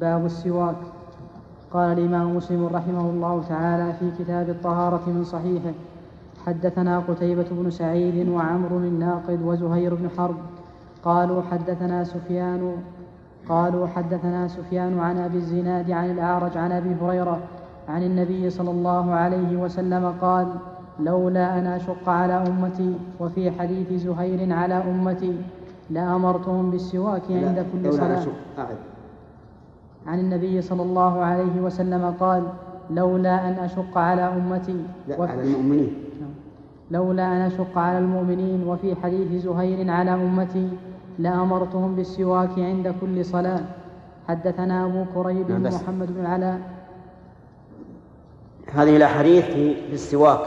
باب السواك. قال الإمام مسلم رحمه الله تعالى في كتاب الطهارة من صحيحه حدثنا قتيبة بن سعيد وعمر الناقد وزهير بن حرب. قالوا حدثنا سفيان قالوا حدثنا سفيان عن أبي الزناد عن الأعرج عن أبي هريرة عن النبي صلى الله عليه وسلم قال لولا أن أشق على أمتي وفي حديث زهير على أمتي لأمرتهم بالسواك عند كل صلاة. عن النبي صلى الله عليه وسلم قال لولا أن أشق على أمتي لا على المؤمنين. لولا أن أشق على المؤمنين وفي حديث زهير على أمتي لأمرتهم بالسواك عند كل صلاة. حدثنا أبو كريب نعم محمد بن العلاء هذه الأحاديث في السواك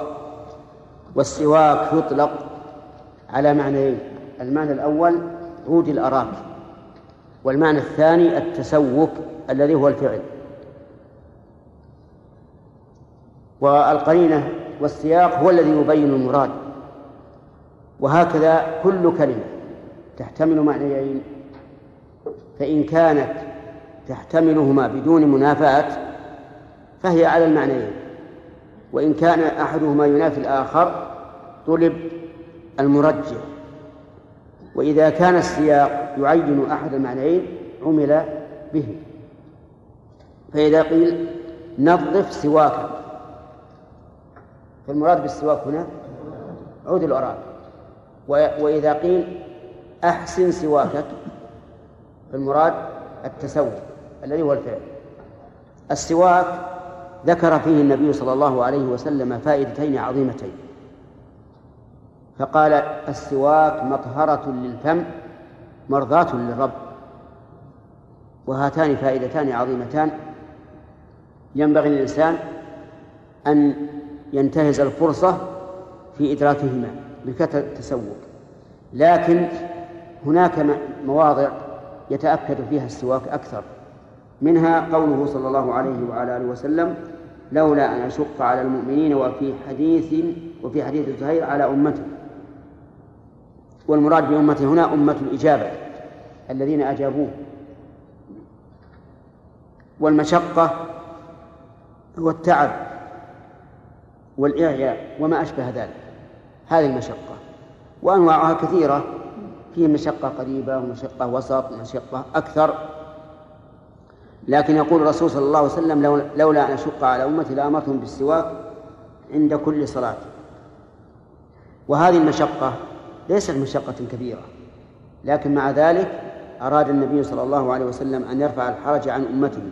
والسواك يطلق على معنيين المعنى الأول عود الأراك. والمعنى الثاني التسوك. الذي هو الفعل. والقرينة والسياق هو الذي يبين المراد. وهكذا كل كلمة تحتمل معنيين. فإن كانت تحتملهما بدون منافاة فهي على المعنيين. وإن كان أحدهما ينافي الآخر طلب المرجح وإذا كان السياق يعين أحد المعنيين عمل به. فإذا قيل نظف سواكا فالمراد بالسواك هنا عود الأراك وإذا قيل أحسن سواكك فالمراد التسوي الذي هو الفعل. السواك ذكر فيه النبي صلى الله عليه وسلم فائدتين عظيمتين. فقال السواك مطهرة للفم مرضاة للرب. وهاتان فائدتان عظيمتان. ينبغي للإنسان أن ينتهز الفرصة في إدراكهما بكثرة التسوق. لكن هناك مواضع يتأكد فيها السواك أكثر. منها قوله صلى الله عليه وعلى آله وسلم لولا أن أشق على المؤمنين وفي حديث وفي حديث زهير على أمته. والمراد بأمته هنا أمة الإجابة الذين أجابوه. والمشقة هو التعب والإعياء وما أشبه ذلك. هذه المشقة. وأنواعها كثيرة. فيه مشقة قريبة ومشقة وسط ومشقة أكثر. لكن يقول الرسول صلى الله عليه وسلم لولا أن أشق على أمتي لأمرتهم بالسواك عند كل صلاة. وهذه المشقة ليست مشقة كبيرة. لكن مع ذلك أراد النبي صلى الله عليه وسلم أن يرفع الحرج عن أمته.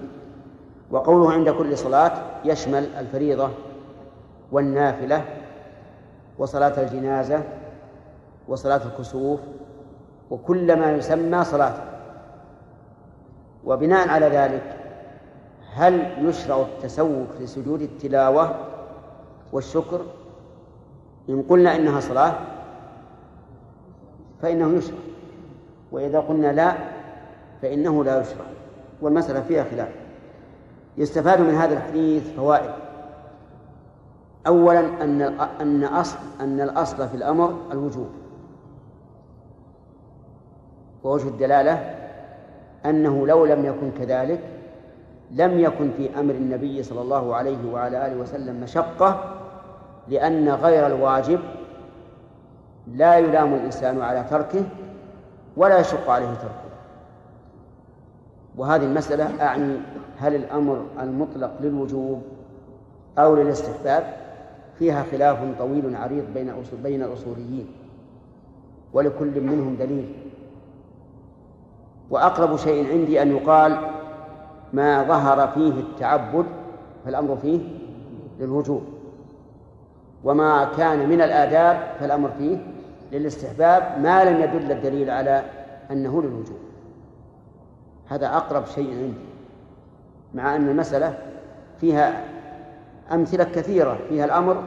وقوله عند كل صلاة يشمل الفريضة والنافلة وصلاة الجنازة وصلاة الكسوف وكل ما يسمى صلاة. وبناء على ذلك هل يشرع التسوق لسجود التلاوة والشكر؟ إن قلنا إنها صلاة فإنه يشرع وإذا قلنا لا فإنه لا يشرع والمسألة فيها خلاف. يستفاد من هذا الحديث فوائد. أولا أن أن أصل أن الأصل في الأمر الوجوب. ووجه الدلالة أنه لو لم يكن كذلك لم يكن في أمر النبي صلى الله عليه وعلى آله وسلم مشقة لأن غير الواجب لا يلام الإنسان على تركه ولا يشق عليه تركه. وهذه المسألة أعني هل الأمر المطلق للوجوب أو للاستحباب؟ فيها خلاف طويل عريض بين بين الأصوليين ولكل منهم دليل. وأقرب شيء عندي أن يقال ما ظهر فيه التعبد فالأمر فيه للوجوب. وما كان من الآداب فالأمر فيه للاستحباب. ما لم يدل الدليل على أنه للوجوب. هذا أقرب شيء عندي. مع أن المسألة فيها أمثلة كثيرة فيها الأمر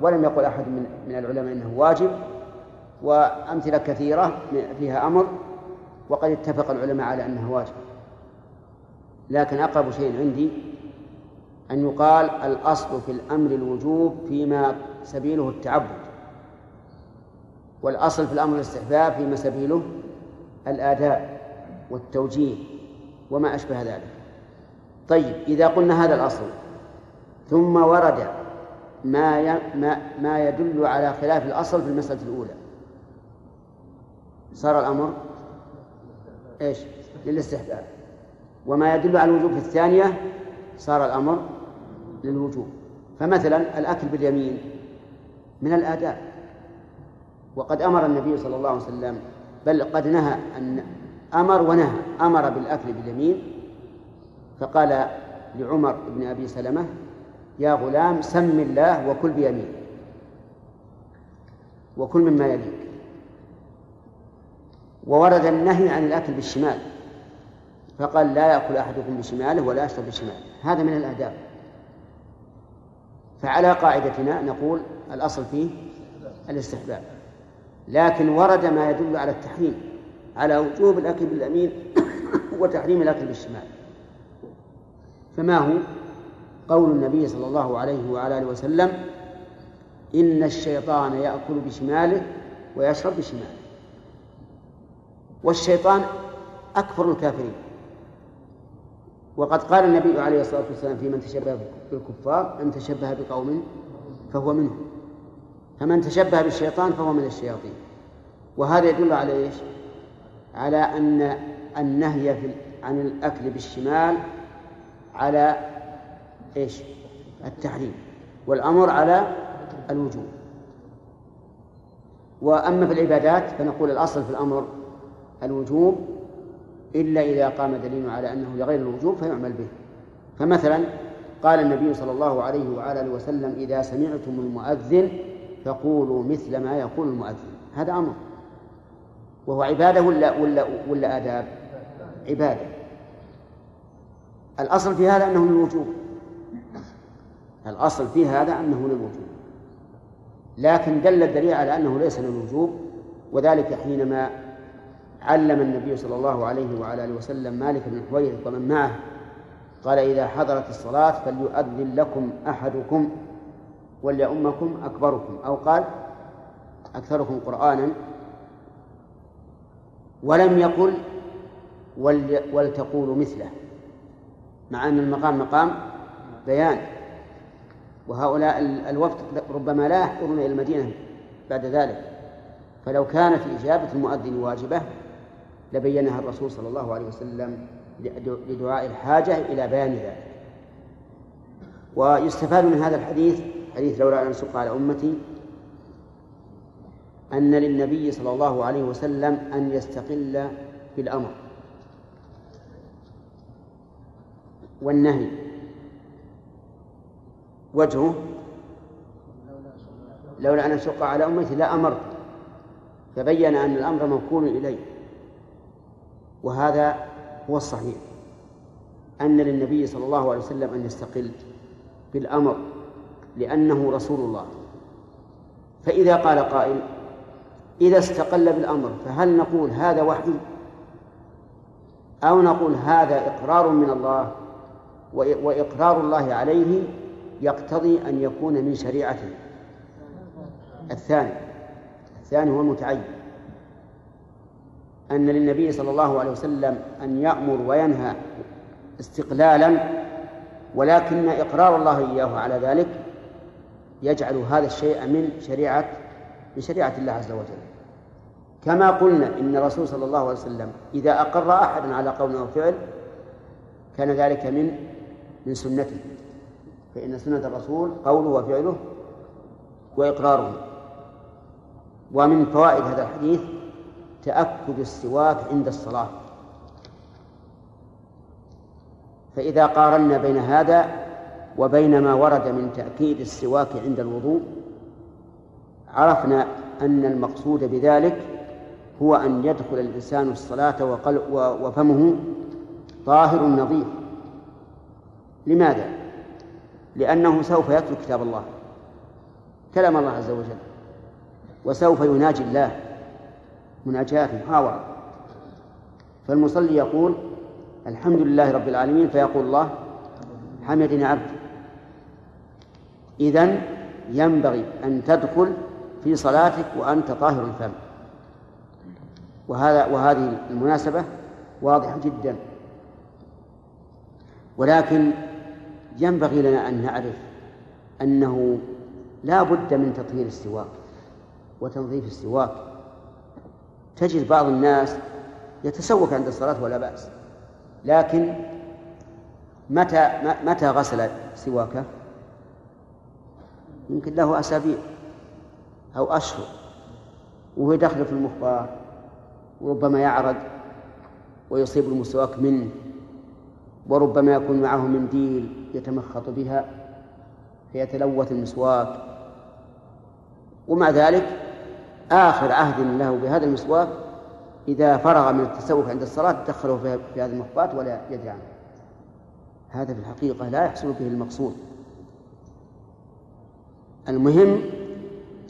ولم يقل أحد من من العلماء أنه واجب وأمثلة كثيرة فيها أمر وقد اتفق العلماء على أنه واجب. لكن أقرب شيء عندي أن يقال الأصل في الأمر الوجوب فيما سبيله التعبد والأصل في الأمر الاستحباب فيما سبيله الآداء والتوجيه وما أشبه ذلك. طيب إذا قلنا هذا الأصل. ثم ورد ما ما يدل على خلاف الأصل في المسألة الأولى. صار الأمر إيش؟ للاستحباب. وما يدل على الوجوب في الثانية صار الأمر للوجوب. فمثلا الأكل باليمين من الآداب. وقد أمر النبي صلى الله عليه وسلم بل قد نهى أن أمر ونهى أمر بالأكل باليمين فقال لعمر بن أبي سلمة يا غلام سم الله وكل بيمين وكل مما يليك. وورد النهي عن الأكل بالشمال فقال لا يأكل أحدكم بشماله ولا يشرب بشماله. هذا من الآداب. فعلى قاعدتنا نقول الأصل فيه الاستحباب. لكن ورد ما يدل على التحريم على وجوب الأكل باليمين وتحريم الأكل بالشمال. فما هو؟ قول النبي صلى الله عليه وعلى آله وسلم إن الشيطان يأكل بشماله ويشرب بشماله. والشيطان أكبر الكافرين. وقد قال النبي عليه الصلاة والسلام في من تشبه بالكفار من تشبه بقوم فهو منهم. فمن تشبه بالشيطان فهو من الشياطين. وهذا يدل على إيش؟ على أن النهي عن الأكل بالشمال على إيش؟ التحريم. والأمر على الوجوب. وأما في العبادات فنقول الأصل في الأمر الوجوب إلا إذا قام دليل على أنه لغير الوجوب فيعمل به. فمثلا قال النبي صلى الله عليه وعلى آله وسلم إذا سمعتم المؤذن فقولوا مثل ما يقول المؤذن. هذا أمر. وهو عبادة ولا ولا ولا آداب؟ عبادة. الأصل في هذا أنه للوجوب. الأصل في هذا أنه للوجوب. لكن دل الدليل على أنه ليس للوجوب وذلك حينما علم النبي صلى الله عليه وعلى آله وسلم مالك بن حويرث ومن معه قال إذا حضرت الصلاة فليؤذن لكم أحدكم وليؤمكم أكبركم. أو قال أكثركم قرآنا ولم يقل ولتقولوا مثله. مع أن المقام مقام بيان. وهؤلاء الوفد ربما لا يحضرون إلى المدينة بعد ذلك. فلو كانت إجابة المؤذن واجبة لبينها الرسول صلى الله عليه وسلم لدعاء الحاجة إلى بيان ذلك. ويستفاد من هذا الحديث حديث لولا أن أشق على أمتي أن للنبي صلى الله عليه وسلم أن يستقل بالأمر والنهي. وجهه لولا أن أشق على أمتي لا أمرت فبين أن الأمر موكول إليه. وهذا هو الصحيح. أن للنبي صلى الله عليه وسلم أن يستقل بالأمر لأنه رسول الله. فإذا قال قائل إذا استقل بالأمر فهل نقول هذا وحي؟ أو نقول هذا إقرار من الله؟ وإقرار الله عليه يقتضي أن يكون من شريعته. الثاني الثاني هو المتعين. أن للنبي صلى الله عليه وسلم أن يأمر وينهى استقلالا ولكن إقرار الله إياه على ذلك يجعل هذا الشيء من شريعة من شريعة الله عز وجل. كما قلنا إن الرسول صلى الله عليه وسلم إذا أقر أحدا على قول أو فعل كان ذلك من من سنته فإن سنة الرسول قوله وفعله وإقراره. ومن فوائد هذا الحديث تأكد السواك عند الصلاة. فإذا قارنا بين هذا وبين ما ورد من تأكيد السواك عند الوضوء عرفنا أن المقصود بذلك هو أن يدخل الإنسان الصلاة وفمه طاهر نظيف. لماذا؟ لأنه سوف يتلو كتاب الله كلام الله عز وجل وسوف يناجي الله مناجاة محاورة. فالمصلي يقول الحمد لله رب العالمين فيقول الله حمدني عبدي إذن ينبغي أن تدخل في صلاتك وأنت طاهر الفم. وهذا وهذه المناسبة واضحة جدا. ولكن ينبغي لنا أن نعرف أنه لا بد من تطهير السواك وتنظيف السواك. تجد بعض الناس يتسوك عند الصلاة ولا بأس لكن متى متى غسل سواكه؟ يمكن له أسابيع أو أشهر وهو يدخل في المخبار وربما يعرق ويصيب المسواك منه. وربما يكون معه منديل يتمخط بها فيتلوث المسواك. ومع ذلك آخر عهد له بهذا المسواك إذا فرغ من التسوق عند الصلاة دخله في هذه المخبات ولا يدري عنه. هذا في الحقيقة لا يحصل به المقصود. المهم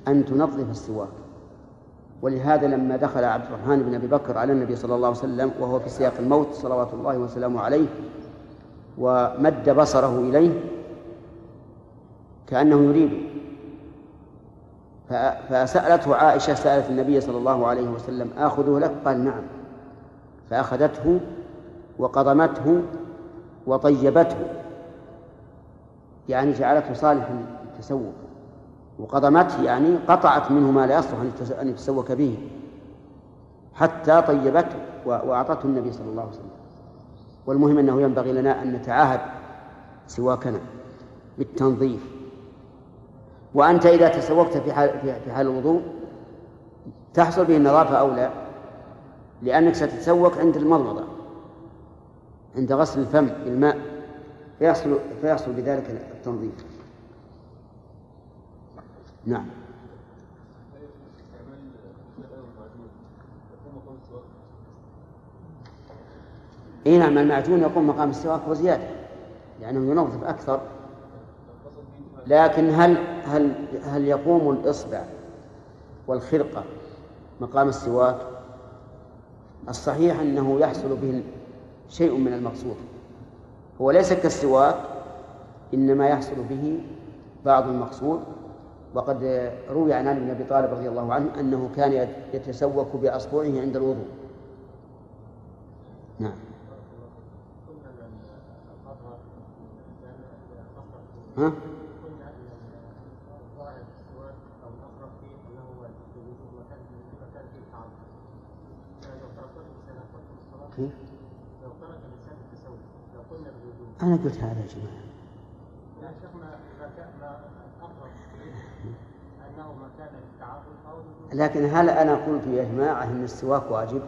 أن تنظف السواك. ولهذا لما دخل عبد الرحمن بن أبي بكر على النبي صلى الله عليه وسلم وهو في سياق الموت صلوات الله وسلامه عليه ومد بصره إليه كأنه يريد. فسألته عائشة سألت النبي صلى الله عليه وسلم آخذه لك؟ قال نعم. فأخذته وقضمته وطيبته. يعني جعلته صالحا للتسوق. وقضمته يعني قطعت منه ما لا يصلح أن يتسوك به. حتى طيبته وأعطته النبي صلى الله عليه وسلم. والمهم أنه ينبغي لنا أن نتعاهد سواكنا بالتنظيف. وأنت إذا تسوقت في حال في حال الوضوء تحصل به النظافة أو لا؟ لأنك ستتسوق عند المضمضة عند غسل الفم بالماء فيحصل فيحصل بذلك التنظيف. نعم. إي نعم المعجون يقوم مقام السواك وزياده لأنه ينظف أكثر. لكن هل هل هل يقوم الإصبع والخرقة مقام السواك؟ الصحيح أنه يحصل به شيء من المقصود. هو ليس كالسواك إنما يحصل به بعض المقصود. وقد روي عن علي بن أبي طالب رضي الله عنه أنه كان يتسوك بأصبعه عند الوضوء. نعم. ها؟ أنا قلت هذا يا جماعة لا شيخنا إذا كان أقرب أنه مكان لكن هل أنا قلت يا جماعة أن السواك واجب؟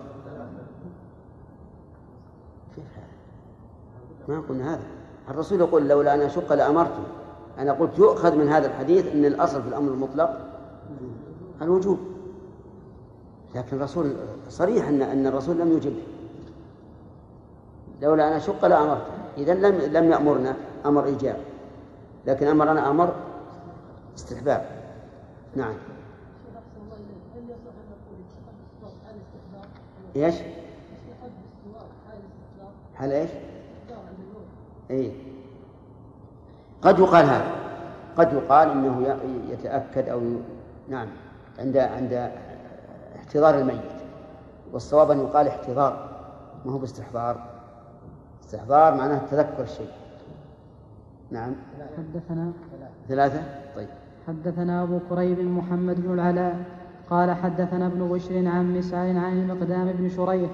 كيف هذا؟ ما قلنا هذا الرسول يقول لولا أن أشق لأمرته أنا قلت يؤخذ من هذا الحديث أن الأصل في الأمر المطلق الوجوب. لكن الرسول صريح أن أن الرسول لم يجب. لولا أن أشق لأمرته إذا لم لم يأمرنا. أمر إيجاب. لكن أمرنا أمر استحباب. نعم. إيش؟ هل إيش؟ اي قد يقال هذا. قد يقال إنه يتأكد أو نعم عند عند احتضار الميت. والصواب أن يقال احتضار ما هو باستحضار. استحضار معناه تذكر الشيء نعم. حدثنا ثلاثة؟ طيب. حدثنا أبو كريب محمد بن العلاء قال حدثنا ابن بشر عن مسعر عن المقدام بن شريح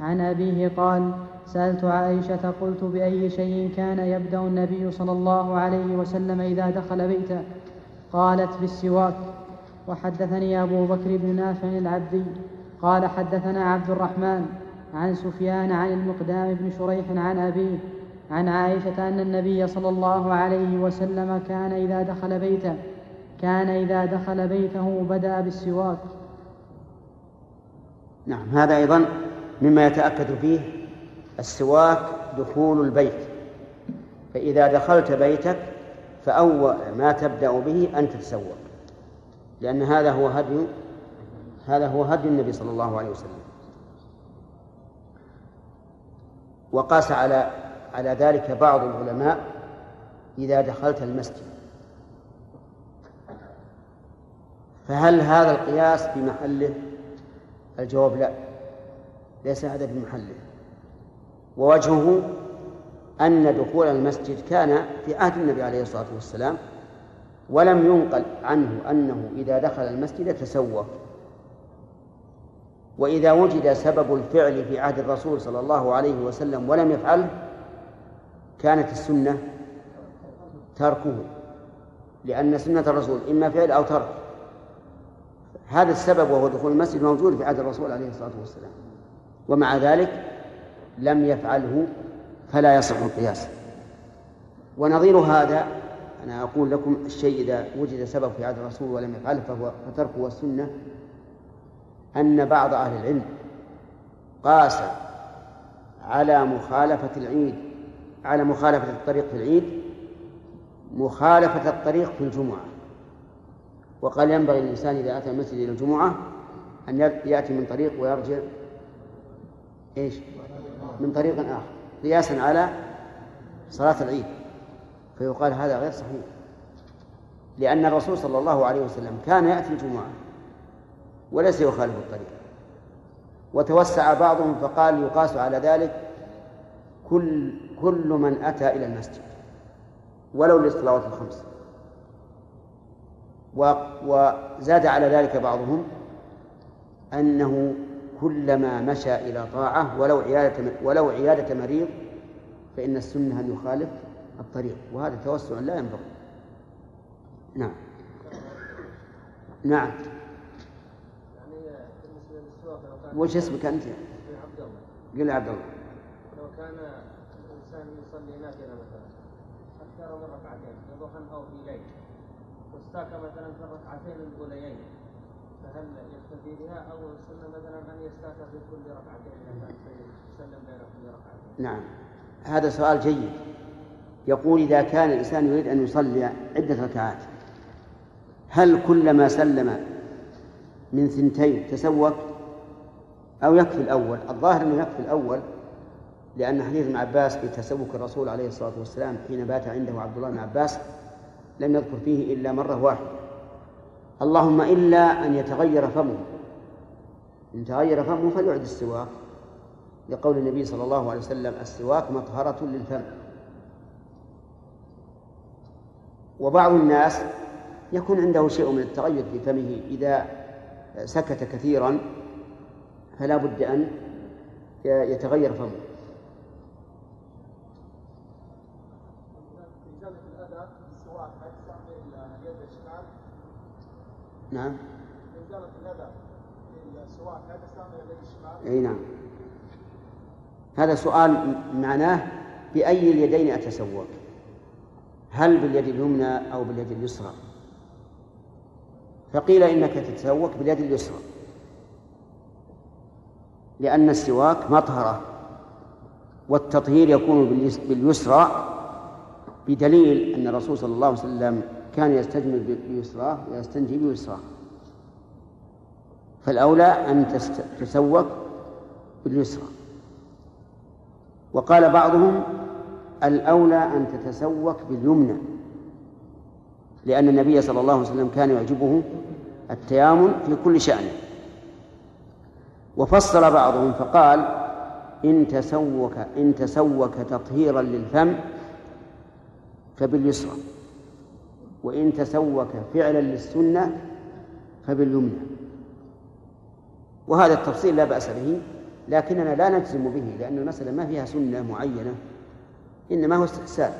عن أبيه قال سألت عائشة قلت بأي شيء كان يبدأ النبي صلى الله عليه وسلم إذا دخل بيته؟ قالت بالسواك وحدثني أبو بكر بن نافع العبدي. قال حدثنا عبد الرحمن عن سفيان عن المقدام بن شريح عن أبيه عن عائشة أن النبي صلى الله عليه وسلم كان إذا دخل بيته كان إذا دخل بيته بدأ بالسواك. نعم هذا أيضا مما يتأكد فيه السواك دخول البيت. فإذا دخلت بيتك فأول ما تبدأ به أن تتسوق. لأن هذا هو هدي هذا هو هدي النبي صلى الله عليه وسلم. وقاس على على ذلك بعض العلماء إذا دخلت المسجد. فهل هذا القياس بمحله؟ الجواب لا. ليس هذا بمحله. ووجهه أن دخول المسجد كان في عهد النبي عليه الصلاة والسلام ولم ينقل عنه أنه إذا دخل المسجد تسوى وإذا وجد سبب الفعل في عهد الرسول صلى الله عليه وسلم ولم يفعله كانت السنة تركه لأن سنة الرسول إما فعل أو ترك. هذا السبب وهو دخول المسجد موجود في عهد الرسول عليه الصلاة والسلام. ومع ذلك لم يفعله فلا يصح القياس. ونظير هذا أنا أقول لكم الشيء إذا وجد سبب في عهد الرسول ولم يفعله فهو فتركه السنة أن بعض أهل العلم قاس على مخالفة العيد على مخالفة الطريق في العيد مخالفة الطريق في الجمعة. وقال ينبغي للإنسان إذا أتى المسجد إلى الجمعة أن يأتي من طريق ويرجع إيش؟ من طريق آخر قياسا على صلاة العيد. فيقال هذا غير صحيح. لأن الرسول صلى الله عليه وسلم كان يأتي الجمعة وليس يخالف الطريق. وتوسع بعضهم فقال يقاس على ذلك كل كل من أتى إلى المسجد ولو للصلوات الخمس. وزاد على ذلك بعضهم أنه كلما مشى إلى طاعة ولو عيادة ولو عيادة مريض فإن السنة أن يخالف الطريق. وهذا توسع لا ينبغي. نعم. نعم. وش اسمك أنت؟ عبد الله قل عبد الله. لو كان الإنسان يصلي نافلة مثلا أكثر من ركعتين في أو في ليل واستاك مثلا في الركعتين الأوليين يكتفي بها السنة مثلا يستاك في كل ركعتين يسلم بين كل ركعتين نعم. هذا سؤال جيد. يقول إذا كان الإنسان يريد أن يصلي عدة ركعات هل كلما سلم من ثنتين تسوك أو يكفي الأول؟ الظاهر أنه يكفي الأول لأن حديث ابن عباس في تسوك الرسول عليه الصلاة والسلام حين بات عنده عبد الله بن عباس لم يذكر فيه إلا مرة واحدة. اللهم إلا أن يتغير فمه. إن تغير فمه فليعد السواك. لقول النبي صلى الله عليه وسلم السواك مطهرة للفم. وبعض الناس يكون عنده شيء من التغير في فمه إذا سكت كثيرا فلا بد أن يتغير فمه. نعم. أي نعم. هذا سؤال معناه بأي اليدين أتسوق؟ هل باليد اليمنى أو باليد اليسرى؟ فقيل إنك تتسوق باليد اليسرى. لأن السواك مطهرة والتطهير يكون باليسرى بدليل أن الرسول صلى الله عليه وسلم كان يستجمل بيسراه ويستنجي بيسراه فالأولى أن تسوق باليسرى. وقال بعضهم الأولى أن تتسوق باليمنى لأن النبي صلى الله عليه وسلم كان يعجبه التيامن في كل شأن. وفصل بعضهم فقال إن تسوك إن تسوك تطهيرا للفم فباليسرى. وإن تسوك فعلا للسنة فباليمنى. وهذا التفصيل لا بأس به لكننا لا نجزم به لأن المسألة ما فيها سنة معينة إنما هو استحسان.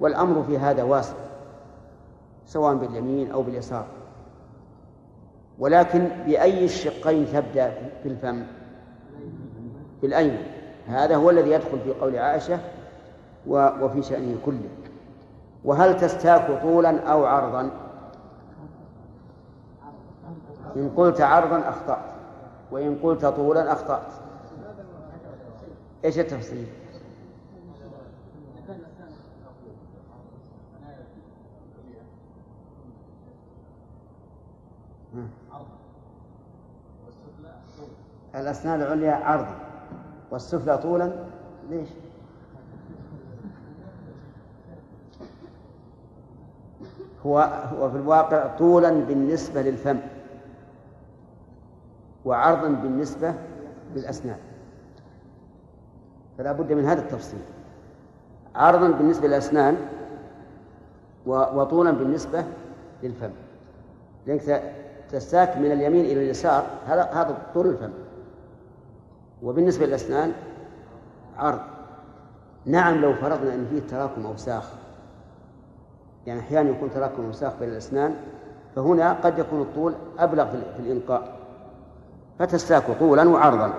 والأمر في هذا واسع سواء باليمين أو باليسار. ولكن بأي الشقين تبدأ في الفم؟ بالأيمن هذا هو الذي يدخل في قول عائشة وفي شأنه كله. وهل تستاك طولا أو عرضا؟ إن قلت عرضا أخطأت وإن قلت طولا أخطأت. إيش التفصيل؟ الأسنان العليا عرضا والسفلى طولا ليش؟ هو هو في الواقع طولا بالنسبة للفم وعرضا بالنسبة للأسنان. فلا بد من هذا التفصيل. عرضا بالنسبة للأسنان وطولا بالنسبة للفم. لأنك تستاك من اليمين إلى اليسار هذا هذا طول الفم. وبالنسبة للأسنان عرض. نعم لو فرضنا أن فيه تراكم أوساخ يعني أحيانا يكون تراكم أوساخ بين الأسنان فهنا قد يكون الطول أبلغ في الإنقاء. فتستاك طولا وعرضا.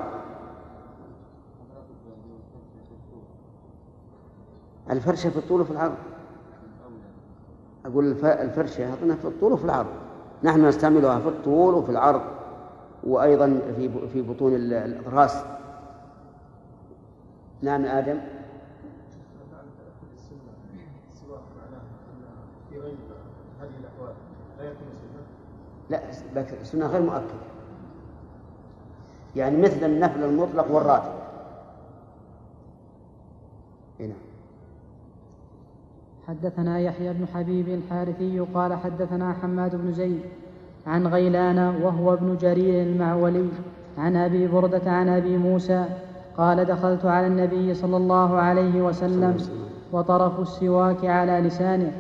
الفرشة في الطول وفي العرض. أقول الفرشة أظنها في الطول وفي العرض. نحن نستعملها في الطول وفي العرض وأيضا في في بطون الأضراس نعم آدم. لا السنة غير مؤكدة. يعني مثل النفل المطلق والراتب. هنا حدثنا يحيى بن حبيب الحارثي قال حدثنا حماد بن زيد عن غيلان وهو ابن جرير المعولي عن أبي بردة عن أبي موسى قال دخلت على النبي صلى الله عليه وسلم. وطرف السواك على لسانه.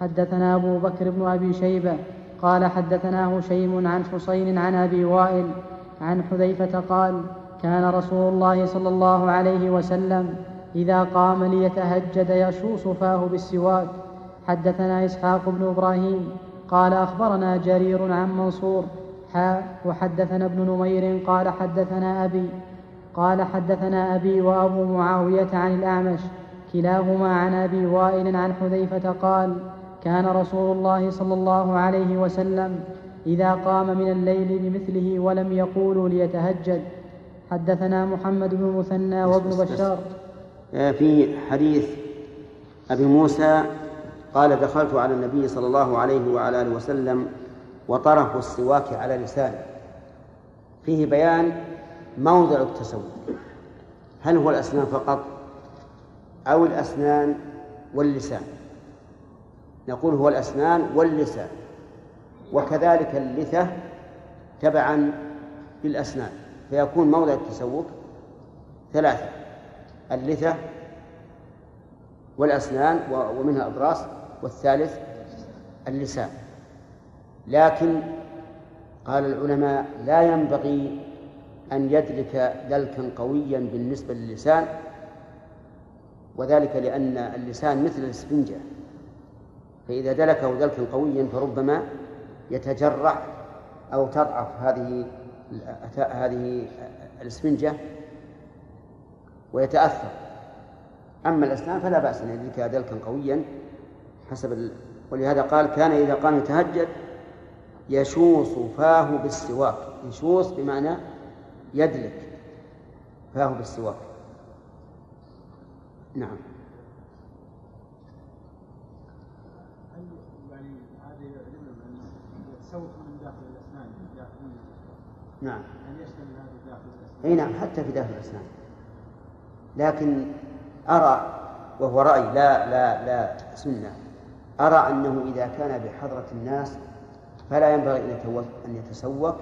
حدثنا أبو بكر بن أبي شيبة قال حدثنا هشيم عن حسين عن أبي وائل عن حذيفة قال كان رسول الله صلى الله عليه وسلم إذا قام ليتهجد يشوص فاه بالسواك. حدثنا إسحاق بن إبراهيم قال أخبرنا جرير عن منصور حا وحدثنا ابن نمير قال حدثنا أبي قال حدثنا أبي وأبو معاوية عن الأعمش كلاهما عن أبي وائل عن حذيفة قال كان رسول الله صلى الله عليه وسلم إذا قام من الليل بمثله ولم يقولوا ليتهجد. حدثنا محمد بن المثنى وابن بشار. آه، في حديث أبي موسى قال دخلت على النبي صلى الله عليه وعلى آله وسلم وطرف السواك على لسانه. فيه بيان موضع التسوق. هل هو الأسنان فقط أو الأسنان واللسان؟ نقول هو الأسنان واللسان وكذلك اللثة تبعا للأسنان فيكون موضع التسوق ثلاثة اللثة والأسنان ومنها الأضراس والثالث اللسان. لكن قال العلماء لا ينبغي أن يدرك دلكا قويا بالنسبة للسان وذلك لأن اللسان مثل الإسفنجة. فإذا دلكه دلكا قويا فربما يتجرع أو تضعف هذه هذه الإسفنجة ويتأثر. أما الأسنان فلا بأس أن يدلكها دلكا قويا حسب ال... ولهذا قال كان إذا قام يتهجد يشوص فاه بالسواك. يشوص بمعنى يدلك فاه بالسواك. نعم. نعم. يشتمل هذا داخل الأسنان؟ أي نعم حتى في داخل الأسنان لكن أرى وهو رأي لا لا لا سنة أرى أنه إذا كان بحضرة الناس فلا ينبغي أن يتسوق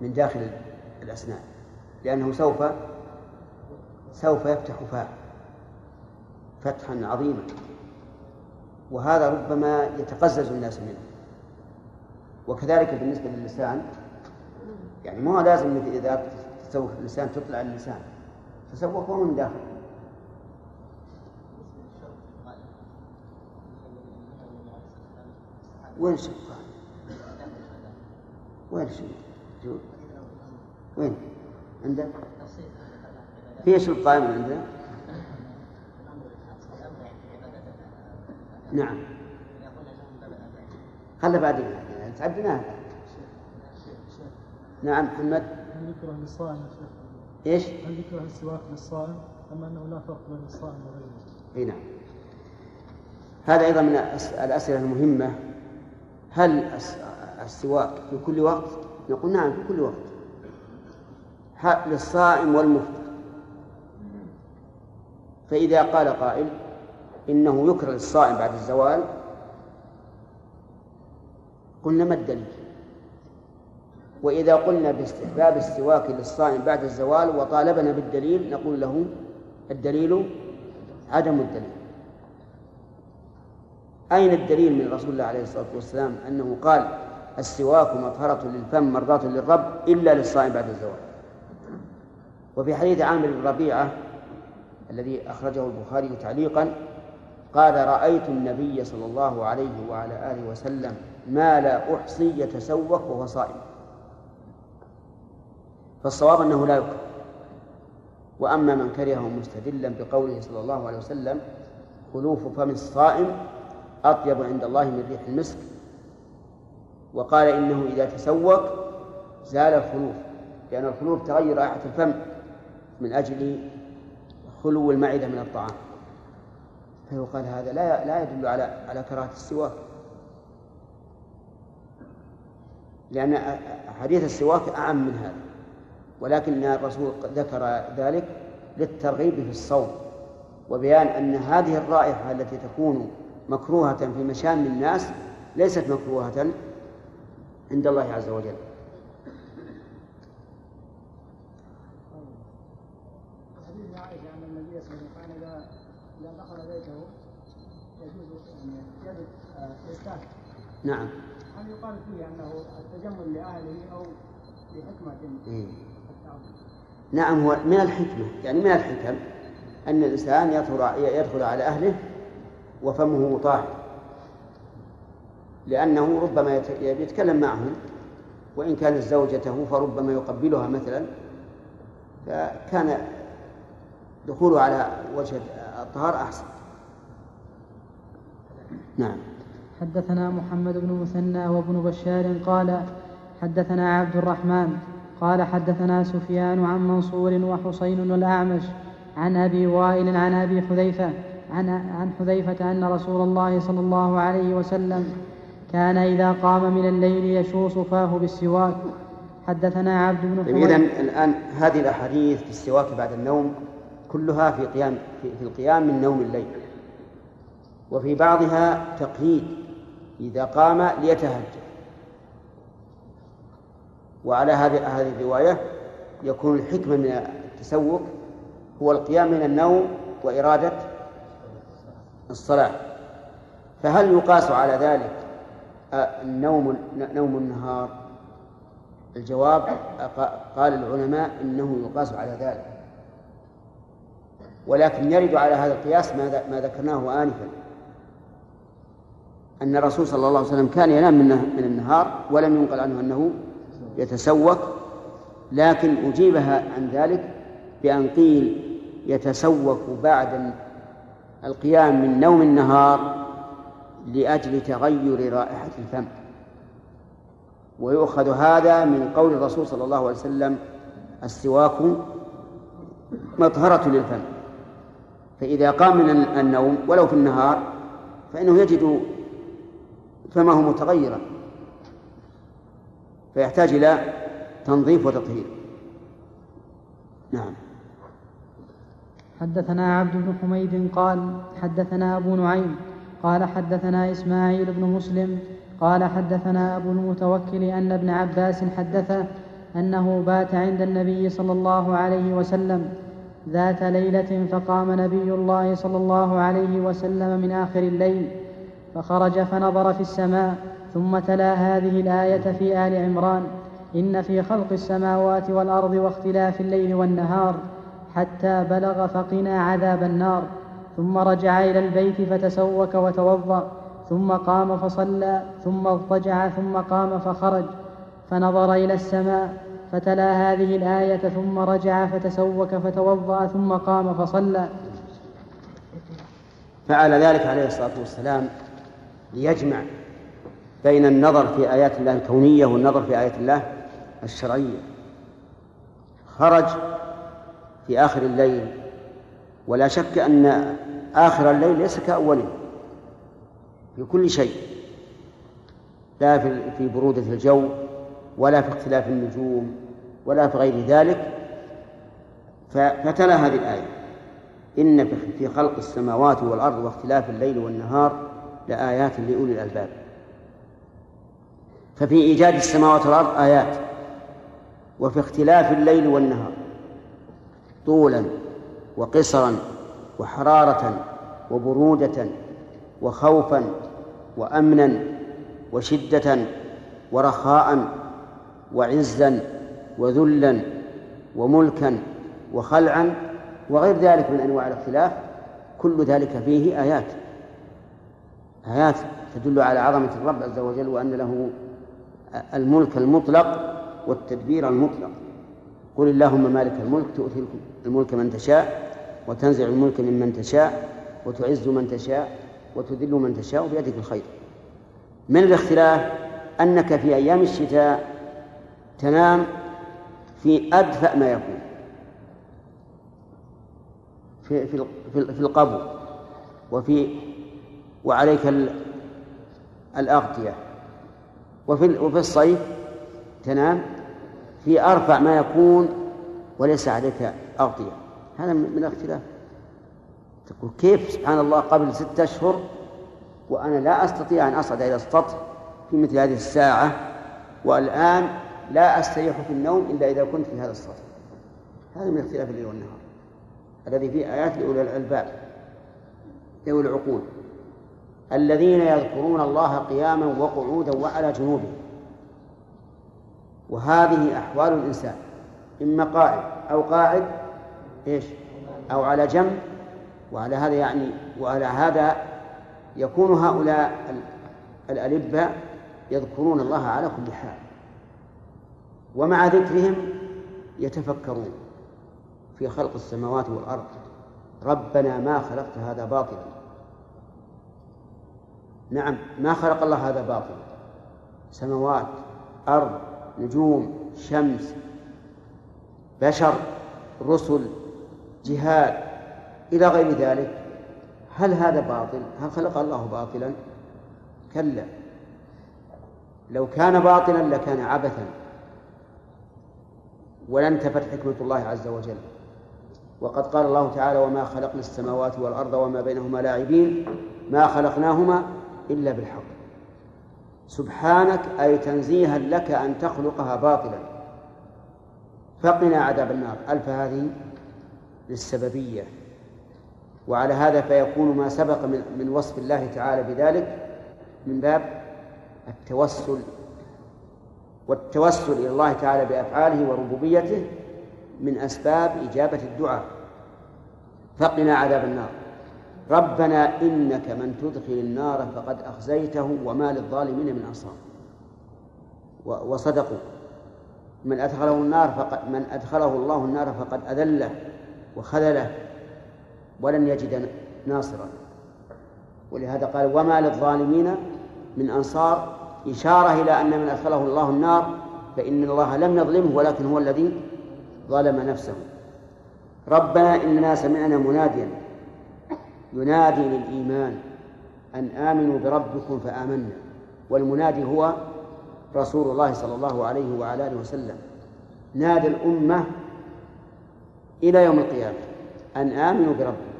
من داخل الأسنان لأنه سوف سوف يفتح فاه فتحا عظيما. وهذا ربما يتقزز الناس منه. وكذلك بالنسبة للسان يعني ما لازم إذا تسوق اللسان تطلع اللسان. تسوقه من داخل. وين الشق وين الشق وين؟ عندك في شق قائم عندنا نعم. خلى بعدين. تعديناها نعم محمد هل يكره للصائم إيش؟ هل يكره السواك للصائم أم أنه لا فرق بين الصائم وغيره؟ إي نعم هذا أيضا من الأسئلة المهمة هل السواك في كل وقت؟ نقول نعم في كل وقت للصائم والمفطر فإذا قال قائل إنه يكره للصائم بعد الزوال قلنا ما الدليل؟ وإذا قلنا باستحباب السواك للصائم بعد الزوال وطالبنا بالدليل نقول له الدليل عدم الدليل. أين الدليل من رسول الله عليه الصلاة والسلام؟ أنه قال السواك مطهرة للفم مرضاة للرب إلا للصائم بعد الزواج وفي حديث عامر بن ربيعة الذي أخرجه البخاري تعليقا قال رأيت النبي صلى الله عليه وعلى آله وسلم ما لا أحصي يتسوق وهو صائم. فالصواب أنه لا يكره. وأما من كرهه مستدلا بقوله صلى الله عليه وسلم خلوف فم الصائم أطيب عند الله من ريح المسك. وقال إنه إذا تسوق زال الخلوف لأن الخلوف تغير رائحة الفم من أجل خلو المعدة من الطعام. فيقال هذا لا لا يدل على على كراهة السواك. لأن حديث السواك أعم من هذا. ولكن الرسول ذكر ذلك للترغيب في الصوم وبيان أن هذه الرائحة التي تكون مكروهة في مشام الناس ليست مكروهة عند الله عز وجل. نعم. هل يقال فيه أنه التجمل لأهله أو لحكمة؟ إيه. نعم هو من الحكمة يعني من الحكم أن الإنسان يدخل يدخل على أهله وفمه طاهر لأنه ربما يتكلم معهم وإن كانت زوجته فربما يقبلها مثلا فكان دخوله على وجه الطهارة أحسن. نعم. حدثنا محمد بن مثنى وابن بشار قال حدثنا عبد الرحمن قال حدثنا سفيان عن منصور وحسين والأعمش عن أبي وائل عن أبي حذيفة عن عن حذيفة أن رسول الله صلى الله عليه وسلم كان إذا قام من الليل يشوص فاه بالسواك. حدثنا عبد بن طيب إذا الآن هذه الأحاديث في السواك بعد النوم كلها في قيام في, في القيام من نوم الليل. وفي بعضها تقييد إذا قام ليتهجد. وعلى هذه هذه الرواية يكون الحكمة من التسوق هو القيام من النوم وإرادة الصلاة. فهل يقاس على ذلك النوم نوم النهار؟ الجواب قال العلماء إنه يقاس على ذلك. ولكن يرد على هذا القياس ما ذكرناه انفا. أن الرسول صلى الله عليه وسلم كان ينام من النهار ولم ينقل عنه أنه يتسوق لكن أجيبها عن ذلك بأن قيل يتسوق بعد القيام من نوم النهار لأجل تغير رائحة الفم. ويؤخذ هذا من قول الرسول صلى الله عليه وسلم السواك مطهرة للفم. فإذا قام من النوم ولو في النهار فإنه يجد فمه متغيرا. فيحتاج إلى تنظيف وتطهير. نعم. حدثنا عبد بن حميد قال حدثنا أبو نعيم قال حدثنا إسماعيل بن مسلم قال حدثنا أبو المتوكل أن ابن عباس حدثه أنه بات عند النبي صلى الله عليه وسلم ذات ليلة فقام نبي الله صلى الله عليه وسلم من آخر الليل فخرج فنظر في السماء ثم تلا هذه الآية في آل عمران إن في خلق السماوات والأرض واختلاف الليل والنهار حتى بلغ فقنا عذاب النار. ثم رجع إلى البيت فتسوك وتوضأ ثم قام فصلى ثم اضطجع ثم قام فخرج فنظر إلى السماء فتلا هذه الآية ثم رجع فتسوك فتوضأ ثم قام فصلى. فعل ذلك عليه الصلاة والسلام ليجمع بين النظر في آيات الله الكونية والنظر في آيات الله الشرعية. خرج في آخر الليل ولا شك أن آخر الليل ليس كأوله في كل شيء لا في برودة الجو ولا في اختلاف النجوم ولا في غير ذلك. فتلا هذه الآية. إن في خلق السماوات والأرض واختلاف الليل والنهار لآيات لأولي الألباب. ففي إيجاد السماوات والأرض آيات وفي اختلاف الليل والنهار طولا وقصرا وحرارة وبرودة وخوفا وأمنا وشدة ورخاء وعزا وذلا وملكا وخلعا وغير ذلك من أنواع الاختلاف كل ذلك فيه آيات. آيات تدل على عظمة الرب عز وجل وأن له الملك المطلق والتدبير المطلق. قل اللهم مالك الملك تؤتي الملك من تشاء وتنزع الملك ممن تشاء وتعز من تشاء وتذل من تشاء بيدك الخير. من الاختلاف أنك في أيام الشتاء تنام في أدفأ ما يكون. في في في القبو وفي وعليك الأغطية. وفي وفي الصيف تنام في أرفع ما يكون وليس عليك أغطية. هذا من الاختلاف. تقول كيف سبحان الله قبل ستة أشهر وأنا لا أستطيع أن أصعد إلى السطح في مثل هذه الساعة والآن لا أستريح في النوم إلا إذا كنت في هذا السطح. هذا من اختلاف الليل والنهار الذي فيه آيات لأولي الألباب ذوي العقول. الذين يذكرون الله قياما وقعودا وعلى جنوبهم. وهذه أحوال الإنسان. إما قائم أو قاعد إيش؟ أو على جنب. وعلى هذا يعني وعلى هذا يكون هؤلاء الألبة يذكرون الله على كل حال. ومع ذكرهم يتفكرون في خلق السماوات والأرض. ربنا ما خلقت هذا باطلا. نعم ما خلق الله هذا باطلا سماوات أرض نجوم شمس بشر رسل جهاد إلى غير ذلك. هل هذا باطل؟ هل خلق الله باطلا؟ كلا. لو كان باطلا لكان عبثا. ولانتفت حكمة الله عز وجل. وقد قال الله تعالى وما خلقنا السماوات والأرض وما بينهما لاعبين. ما خلقناهما إلا بالحق. سبحانك أي تنزيها لك أن تخلقها باطلا. فقنا عذاب النار. ألف هذه للسببية. وعلى هذا فيكون ما سبق من وصف الله تعالى بذلك من باب التوسل والتوسل إلى الله تعالى بأفعاله وربوبيته من أسباب إجابة الدعاء. فقنا عذاب النار. ربنا إنك من تدخل النار فقد أخزيته وما للظالمين من أنصار. وصدقوا. من أدخله النار فقد من أدخله الله النار فقد أذله وخذله ولن يجد ناصرا. ولهذا قال وما للظالمين من أنصار. إشارة إلى أن من أدخله الله النار فإن الله لم يظلمه ولكن هو الذي ظلم نفسه. ربنا إننا سمعنا مناديا ينادي للإيمان أن آمنوا بربكم فآمنا. والمنادي هو رسول الله صلى الله عليه وعلى آله وسلم. نادى الأمة إلى يوم القيامة أن آمنوا بربكم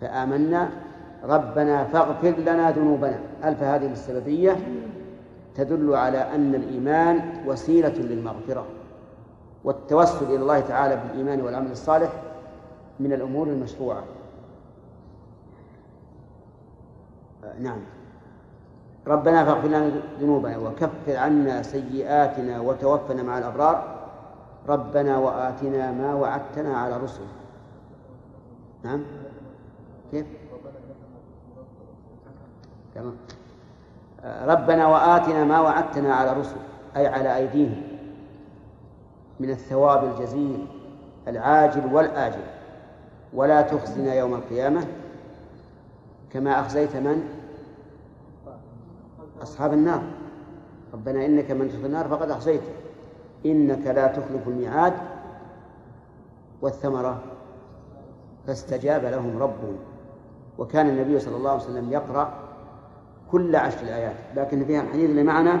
فآمنا. ربنا فاغفر لنا ذنوبنا. ألف هذه السببية تدل على أن الإيمان وسيلة للمغفرة والتوسل إلى الله تعالى بالإيمان والعمل الصالح من الأمور المشروعة. نعم. ربنا فاغفر لنا ذنوبنا وكفر عنا سيئاتنا وتوفنا مع الأبرار. ربنا وآتنا ما وعدتنا على رسل نعم. كيف؟ تمام ربنا وآتنا ما وعدتنا على رسل أي على أيديهم. من الثواب الجزيل العاجل والآجل. ولا تخزنا يوم القيامة. كما أخزيت من؟ أصحاب النار. ربنا إنك من تدخل النار فقد أخزيته. إنك لا تخلف الميعاد والثمرة. فاستجاب لهم ربهم. وكان النبي صلى الله عليه وسلم يقرأ كل عشر الآيات. لكن فيها الحديث اللي معنا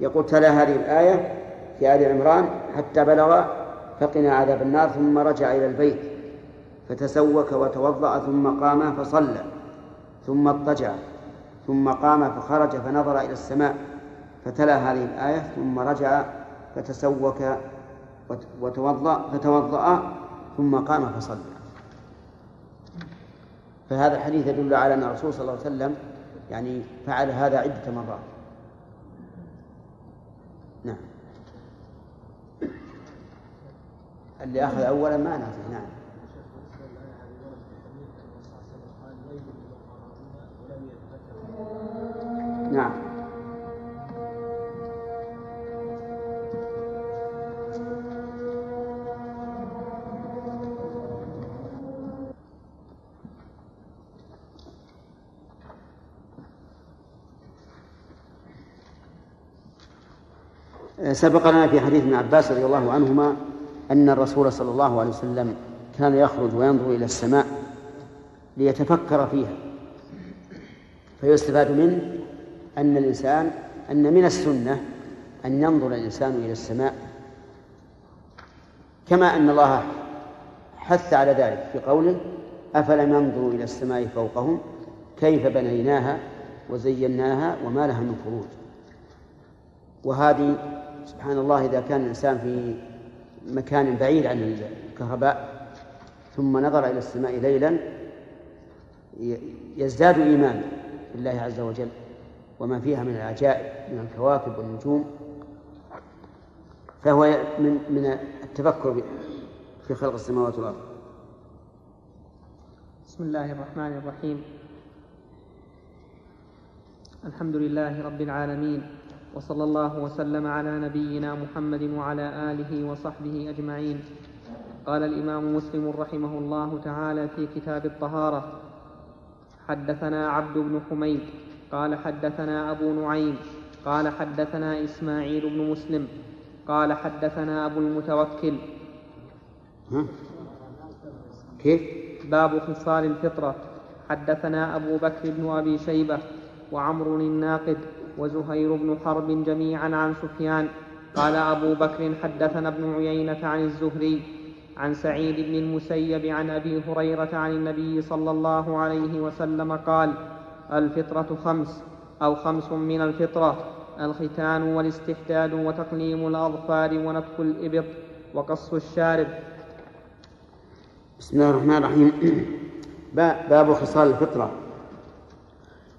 يقول تلا هذه الآية في آل عمران حتى بلغ فقنا عذاب النار ثم رجع إلى البيت. فتسوك وتوضأ ثم قام فصلى. ثم اضطجع ثم قام فخرج فنظر إلى السماء فتلا هذه الآية ثم رجع فتسوك وتوضأ فتوضأ ثم قام فصلى. فهذا الحديث يدل على أن الرسول صلى الله عليه وسلم يعني فعل هذا عدة مرات. نعم. اللي أخذ أولا ما نعم. نعم. سبق لنا في حديث ابن عباس رضي الله عنهما أن الرسول صلى الله عليه وسلم كان يخرج وينظر إلى السماء ليتفكر فيها فيستفاد منه أن الإنسان أن من السنة أن ينظر الإنسان إلى السماء. كما أن الله حث على ذلك في قوله أفلم ينظروا إلى السماء فوقهم كيف بنيناها وزيناها وما لها من فروج. وهذه سبحان الله إذا كان الإنسان في مكان بعيد عن الكهرباء ثم نظر إلى السماء ليلا يزداد إيمانا بالله عز وجل. وما فيها من العجائب من الكواكب والنجوم. فهو من من التفكر في خلق السماوات والأرض. بسم الله الرحمن الرحيم. الحمد لله رب العالمين وصلى الله وسلم على نبينا محمد وعلى آله وصحبه أجمعين. قال الإمام مسلم رحمه الله تعالى في كتاب الطهارة حدثنا عبد بن حميد قال حدثنا أبو نعيم قال حدثنا إسماعيل بن مسلم قال حدثنا أبو المتوكل ها؟ كيف؟ باب خصال الفطرة حدثنا أبو بكر بن أبي شيبة وعمر الناقد وزهير بن حرب جميعا عن سفيان قال أبو بكر حدثنا ابن عيينة عن الزهري عن سعيد بن المسيب عن أبي هريرة عن النبي صلى الله عليه وسلم قال الفطرة خمس أو خمس من الفطرة الختان والاستحداد وتقليم الأظفار ونتف الإبط وقص الشارب. بسم الله الرحمن الرحيم. باب خصال الفطرة.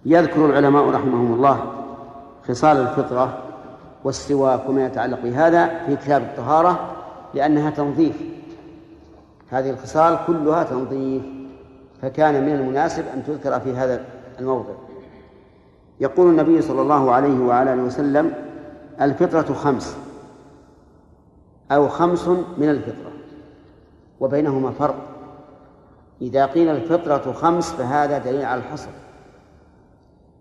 يذكر العلماء رحمهم الله خصال الفطرة والسواك وما يتعلق بهذا في كتاب الطهارة لأنها تنظيف. هذه الخصال كلها تنظيف فكان من المناسب أن تذكر في هذا الموضع يقول النبي صلى الله عليه وعلى آله وسلم الفطرة خمس. أو خمس من الفطرة. وبينهما فرق. إذا قيل الفطرة خمس فهذا دليل على الحصر.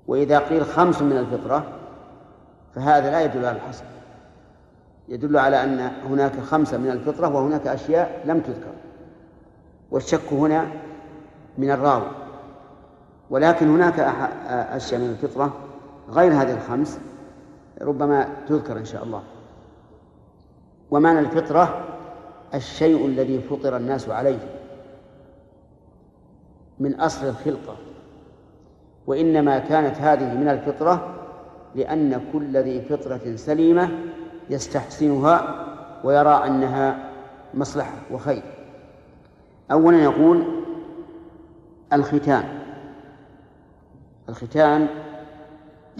وإذا قيل خمس من الفطرة فهذا لا يدل على الحصر. يدل على أن هناك خمسة من الفطرة وهناك أشياء لم تذكر. والشك هنا من الراوي. ولكن هناك أشياء من الفطرة غير هذه الخمس ربما تذكر إن شاء الله. ومعنى الفطرة الشيء الذي فطر الناس عليه من أصل الخلقة وإنما كانت هذه من الفطرة لأن كل ذي فطرة سليمة يستحسنها ويرى أنها مصلحة وخير. أولا يقول الختان. الختان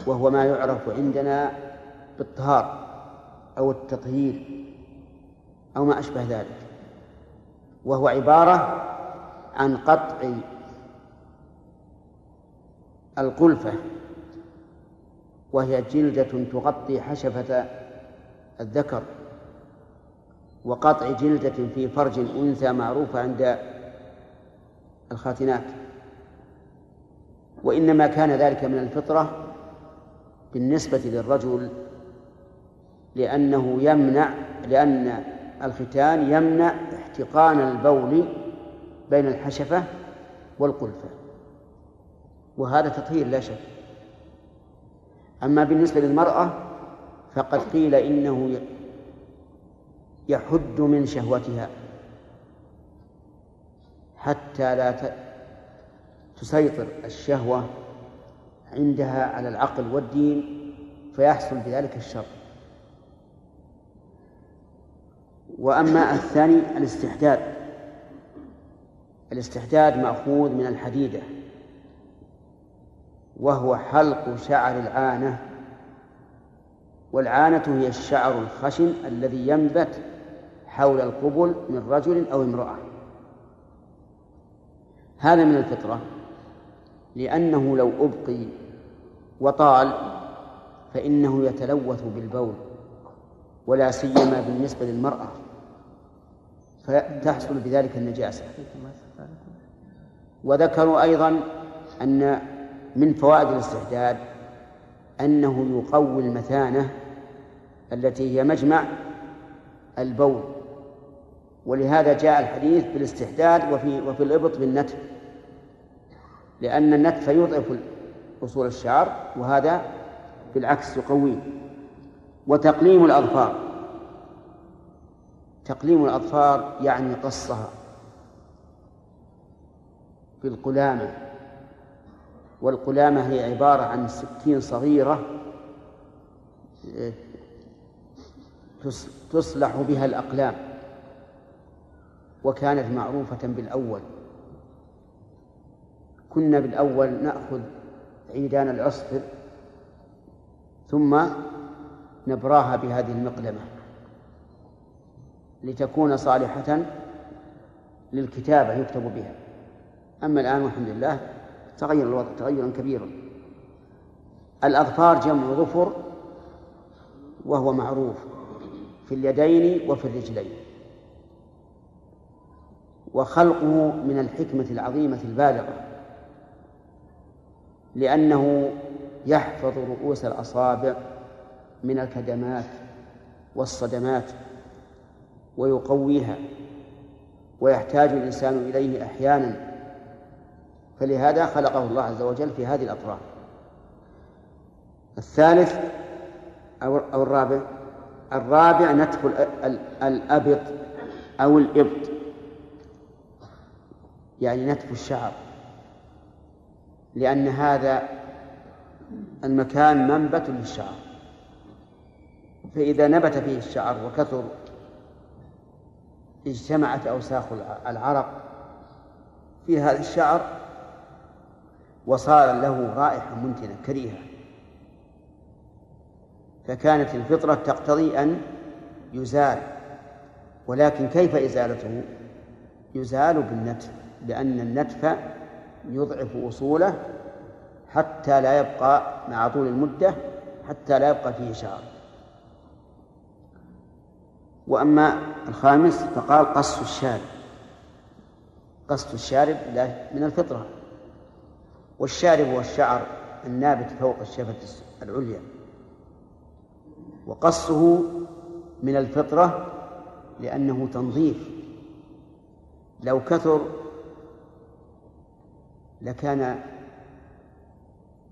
وهو ما يعرف عندنا بالطهار أو التطهير أو ما أشبه ذلك وهو عبارة عن قطع القلفة وهي جلدة تغطي حشفة الذكر وقطع جلدة في فرج أنثى معروفة عند الخاتنات. وإنما كان ذلك من الفطرة بالنسبة للرجل لأنه يمنع لأن الختان يمنع احتقان البول بين الحشفة والقلفة. وهذا تطهير لا شك. أما بالنسبة للمرأة فقد قيل إنه يحد من شهوتها حتى لا تسيطر الشهوة عندها على العقل والدين فيحصل بذلك الشر. وأما الثاني الاستحداد. الاستحداد مأخوذ من الحديدة وهو حلق شعر العانة والعانة هي الشعر الخشن الذي ينبت حول القبل من رجل أو امرأة. هذا من الفطرة. لأنه لو أبقي وطال فإنه يتلوث بالبول ولا سيما بالنسبة للمرأة. فتحصل بذلك النجاسة وذكروا أيضا أن من فوائد الاستحداد أنه يقوي المثانة التي هي مجمع البول. ولهذا جاء الحديث بالاستحداد وفي وفي الإبط بالنتف. لأن النتف يضعف أصول الشعر وهذا بالعكس يقويه وتقليم الأظفار. تقليم الأظفار يعني قصها بالقلامة. والقلامة هي عبارة عن سكين صغيرة تصلح بها الأقلام. وكانت معروفة بالأول. كنا بالأول نأخذ عيدان العصفر ثم نبراها بهذه المقلمة لتكون صالحة للكتابة يكتب بها. أما الآن والحمد لله تغير الوضع تغيرا كبيرا. الأظفار جمع ظفر وهو معروف في اليدين وفي الرجلين. وخلقه من الحكمة العظيمة البالغة. لأنه يحفظ رؤوس الأصابع من الكدمات والصدمات ويقويها ويحتاج الإنسان إليه أحيانا. فلهذا خلقه الله عز وجل في هذه الأطراف. الثالث أو الرابع الرابع نتف الأبط أو الإبط يعني نتف الشعر. لأن هذا المكان منبت للشعر فإذا نبت فيه الشعر وكثر اجتمعت أوساخ العرق في هذا الشعر وصار له رائحة منتنة كريهة فكانت الفطرة تقتضي أن يزال ولكن كيف إزالته؟ يزال بالنتف لأن النتف يضعف أصوله حتى لا يبقى مع طول المدة حتى لا يبقى فيه شعر وأما الخامس فقال قص الشارب. قص الشارب من الفطرة. والشارب هو الشعر النابت فوق الشفة العليا. وقصه من الفطرة لأنه تنظيف. لو كثر لكان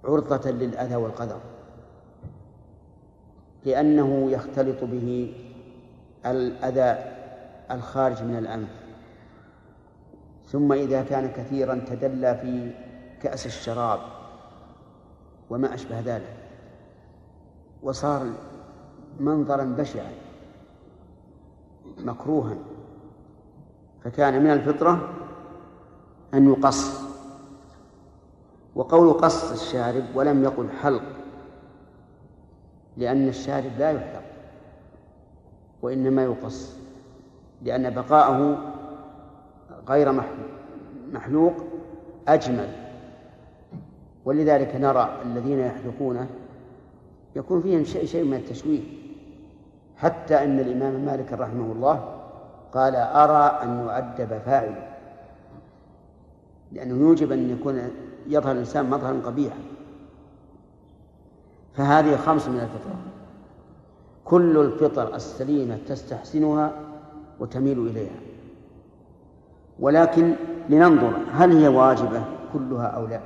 عرضة للأذى والقدر لأنه يختلط به الأذى الخارج من الأنف. ثم إذا كان كثيرا تدلى في كأس الشراب وما أشبه ذلك وصار منظرا بشعا مكروها فكان من الفطرة أن يقص. وقول قص الشارب ولم يقل حلق لأن الشارب لا يحلق وإنما يقص لأن بقاءه غير محلوق أجمل. ولذلك نرى الذين يحلقونه يكون فيهم شيء شيء من التشويه. حتى أن الإمام مالك رحمه الله قال أرى أن يؤدب فاعله لأنه يوجب أن يكون يظهر الإنسان مظهرا قبيحا فهذه خمس من الفطرة كل الفطر السليمة تستحسنها وتميل إليها. ولكن لننظر هل هي واجبة كلها أو لا.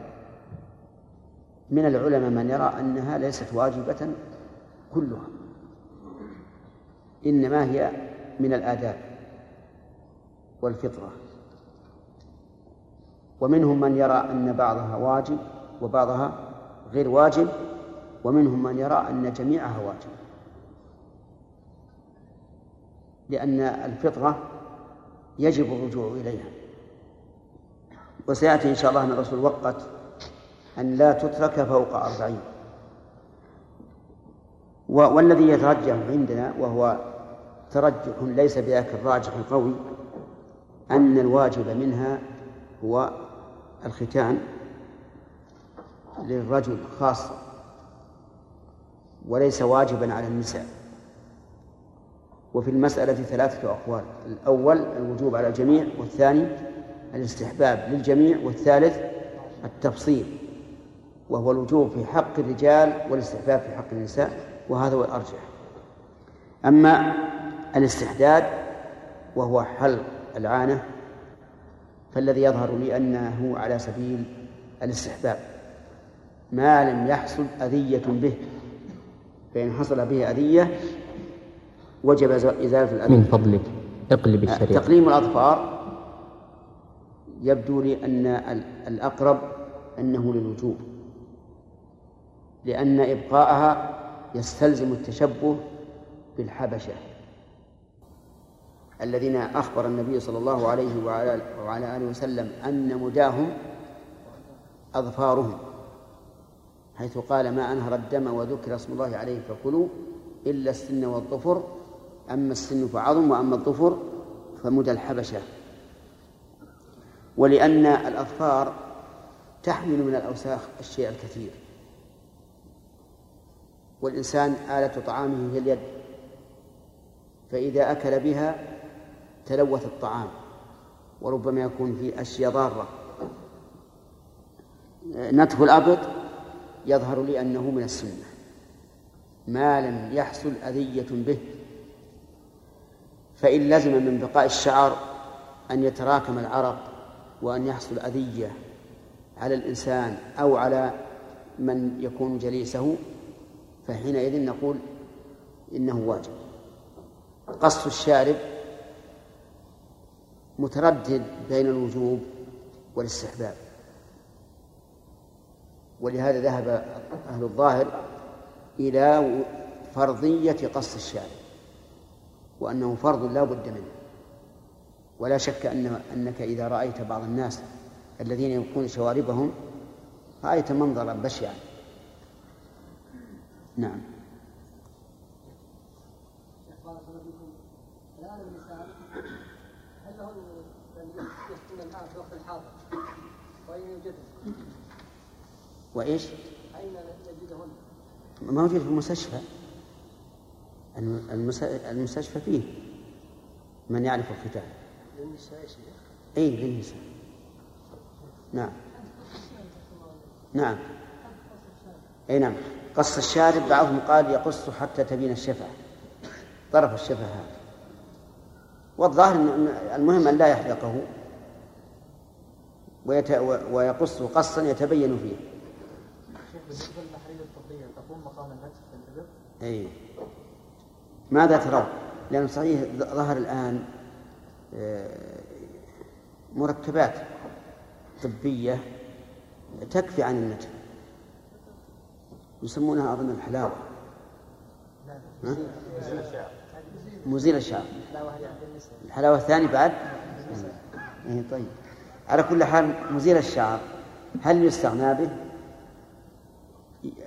من العلماء من يرى أنها ليست واجبة كلها. إنما هي من الآداب والفطرة. ومنهم من يرى أن بعضها واجب وبعضها غير واجب ومنهم من يرى أن جميعها واجب. لأن الفطرة يجب الرجوع إليها. وسيأتي إن شاء الله أن الرسول وقت أن لا تترك فوق أربعين. والذي يترجح عندنا وهو ترجح ليس بذاك الراجح القوي أن الواجب منها هو الختان للرجل خاصة وليس واجبا على النساء. وفي المسألة ثلاثة أقوال. الأول الوجوب على الجميع والثاني الاستحباب للجميع والثالث التفصيل وهو الوجوب في حق الرجال والاستحباب في حق النساء وهذا هو الأرجح. أما الاستحداد وهو حلق العانة فالذي يظهر لي أنه على سبيل الاستحباب ما لم يحصل أذية به فإن حصل به أذية وجب إزالة الأذى. من فضلك اقلب الشريعة. تقليم الأظفار يبدو لي أن الأقرب أنه للوجوب لأن إبقاءها يستلزم التشبه بالحبشة. الذين أخبر النبي صلى الله عليه وعلى آله وسلم أن مداهم أظفارهم حيث قال ما أنهر الدم وذكر اسم الله عليه فكلوا إلا السن والظفر أما السن فعظم وأما الظفر فمدى الحبشة. ولأن الأظفار تحمل من الأوساخ الشيء الكثير والإنسان آلة طعامه هي اليد فإذا أكل بها تلوث الطعام وربما يكون فيه أشياء ضارة. نتف الأبط يظهر لي أنه من السنة. ما لم يحصل أذية به. فإن لزم من بقاء الشعر أن يتراكم العرق وأن يحصل أذية على الإنسان أو على من يكون جليسه فحينئذ نقول إنه واجب. قص الشارب متردد بين الوجوب والاستحباب. ولهذا ذهب أهل الظاهر إلى فرضية قص الشارب وأنه فرض لا بد منه. ولا شك أن أنك إذا رأيت بعض الناس الذين يبقون شواربهم رأيت منظرا بشعا. نعم الآن النساء هل لهن يفتون الماء في وقت الحاضر وأين يوجدهن؟ وإيش؟ أين نجدهن؟ موجود في المستشفى. المستشفى فيه. من يعرف الختان للنساء يا شيخ. اي للنساء. نعم. نعم. اي نعم. قص الشارب بعضهم قال يقص حتى تبين الشفة طرف الشفة هذا. والظاهر المهم أن لا يحلقه. ويقص قصا يتبين فيه. بالنسبة الطبية تقوم مقام النتف في الابط؟ أي. ماذا ترون؟ لأن صحيح ظهر الآن آه، مركبات طبية تكفي عن النتف. يسمونها أظن الحلاوة؟ مزيل الشعر الحلاوة الثانية بعد؟ إيه طيب. على كل حال مزيل الشعر هل يستغنى به؟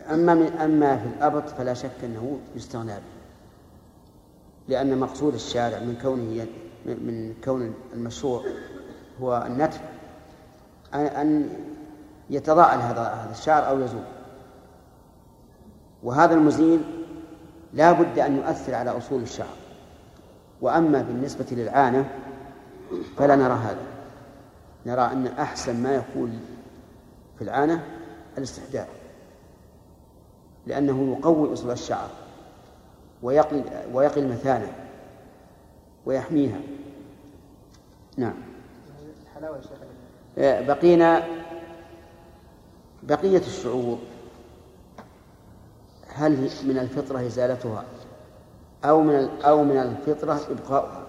أما من أما في الأبط فلا شك أنه يستغنى به. لأن مقصود الشارع من كونه من كون المشروع هو النتف. أن يتضاءل هذا هذا الشعر أو يزول. وهذا المزيل لا بد أن يؤثر على أصول الشعر. وأما بالنسبة للعانة فلا نرى هذا. نرى أن أحسن ما يكون في العانة الاستحداث. لأنه يقوي أصول الشعر ويقي ويقي المثانة ويحميها. نعم. آه، بقينا بقية الشعور. هل من الفطرة إزالتها أو من أو من الفطرة إبقاؤها؟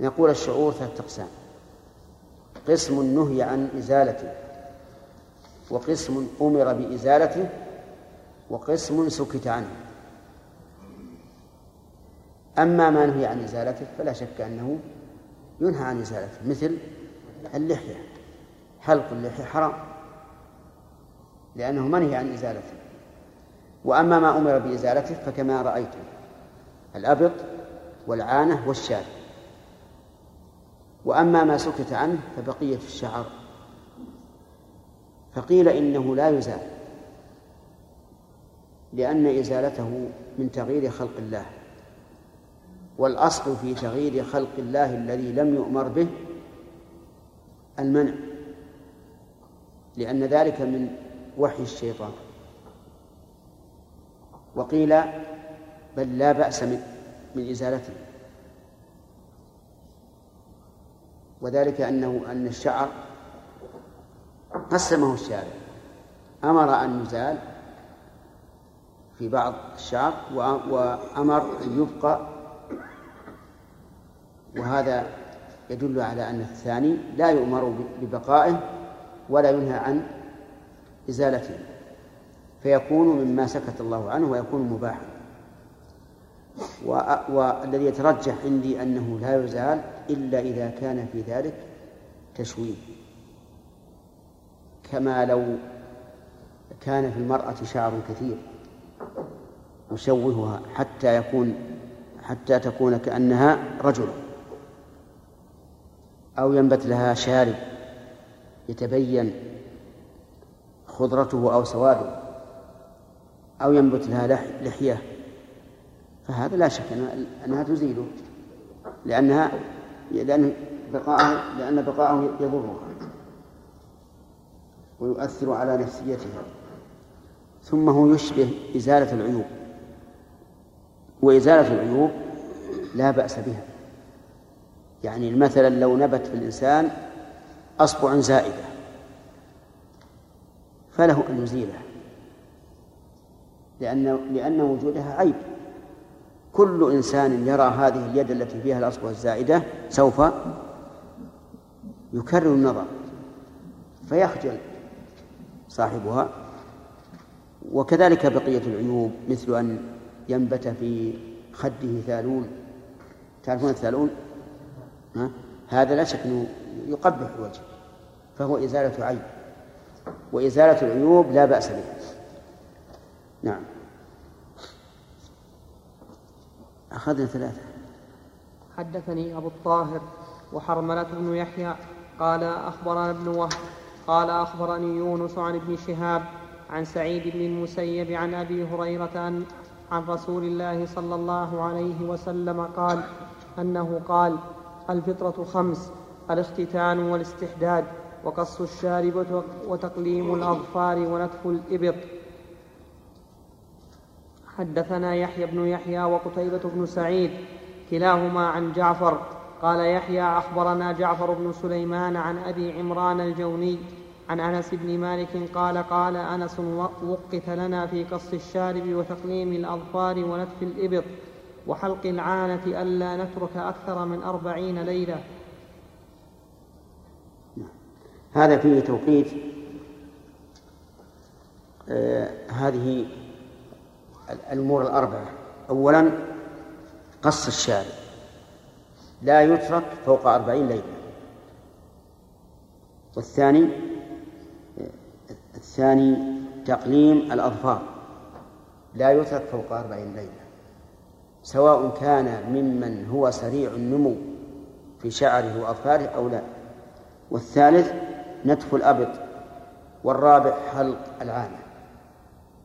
نقول الشعور ثلاثة أقسام. قسم نهي عن إزالته. وقسم أمر بإزالته وقسم سكت عنه. أما ما نهي عن إزالته فلا شك أنه ينهى عن إزالته مثل اللحية. حلق اللحية حرام لأنه منهي عن إزالته. وأما ما أمر بإزالته فكما رأيتم الأبط والعانة والشارب. وأما ما سكت عنه فبقية الشعر. فقيل إنه لا يزال لأن إزالته من تغيير خلق الله والأصل في تغيير خلق الله الذي لم يؤمر به المنع لأن ذلك من وحي الشيطان. وقيل بل لا بأس من من إزالته. وذلك أنه أن الشعر قسمه الشارع. أمر أن يزال في بعض الشعر وأمر أن يبقى. وهذا يدل على أن الثاني لا يؤمر ببقائه ولا ينهى عن إزالته. فيكون مما سكت الله عنه ويكون مباحا. والذي يترجح عندي أنه لا يزال إلا إذا كان في ذلك تشويه. كما لو كان في المرأة شعر كثير يشوهها حتى يكون حتى تكون كأنها رجل أو ينبت لها شارب يتبين خضرته أو سواده أو ينبت لها لحية فهذا لا شك أنها تزيله لأنها لأن بقاءه لأن بقاءه يضرها. ويؤثر على نفسيتها. ثم هو يشبه إزالة العيوب. وإزالة العيوب لا بأس بها. يعني مثلا لو نبت في الإنسان أصبع زائدة فله أن يزيله لأن لأن وجودها عيب. كل إنسان يرى هذه اليد التي فيها الأصبع الزائدة سوف يكرر النظر فيخجل. صاحبها. وكذلك بقية العيوب مثل أن ينبت في خده ثالون. تعرفون الثالون؟ ها؟ هذا لا شك أنه يقبح الوجه فهو إزالة عيب وإزالة العيوب لا بأس بها. نعم. أخذنا ثلاثة. حدثني أبو الطاهر وحرملة بن يحيى قال أخبرنا ابن وهب قال أخبرني يونس عن ابن شهاب عن سعيد بن المسيب عن أبي هريرة عن, عن رسول الله صلى الله عليه وسلم قال أنه قال الفطرة خمس الاختتان والاستحداد وقص الشارب وتقليم الأظفار ونتف الإبط. حدثنا يحيى بن يحيى وقتيبة بن سعيد كلاهما عن جعفر. قال يحيى أخبرنا جعفر بن سليمان عن أبي عمران الجوني عن أنس بن مالك قال قال أنس وقت لنا في قص الشارب وتقليم الأظفار ونتف الإبط وحلق العانة ألا نترك أكثر من أربعين ليلة. هذا فيه توقيت آه هذه الأمور الأربعة. أولا قص الشارب. لا يترك فوق أربعين ليلة. والثاني الثاني تقليم الأظفار. لا يترك فوق أربعين ليلة. سواء كان ممن هو سريع النمو في شعره وأظفاره أو لا. والثالث نتف الأبط والرابع حلق العانة.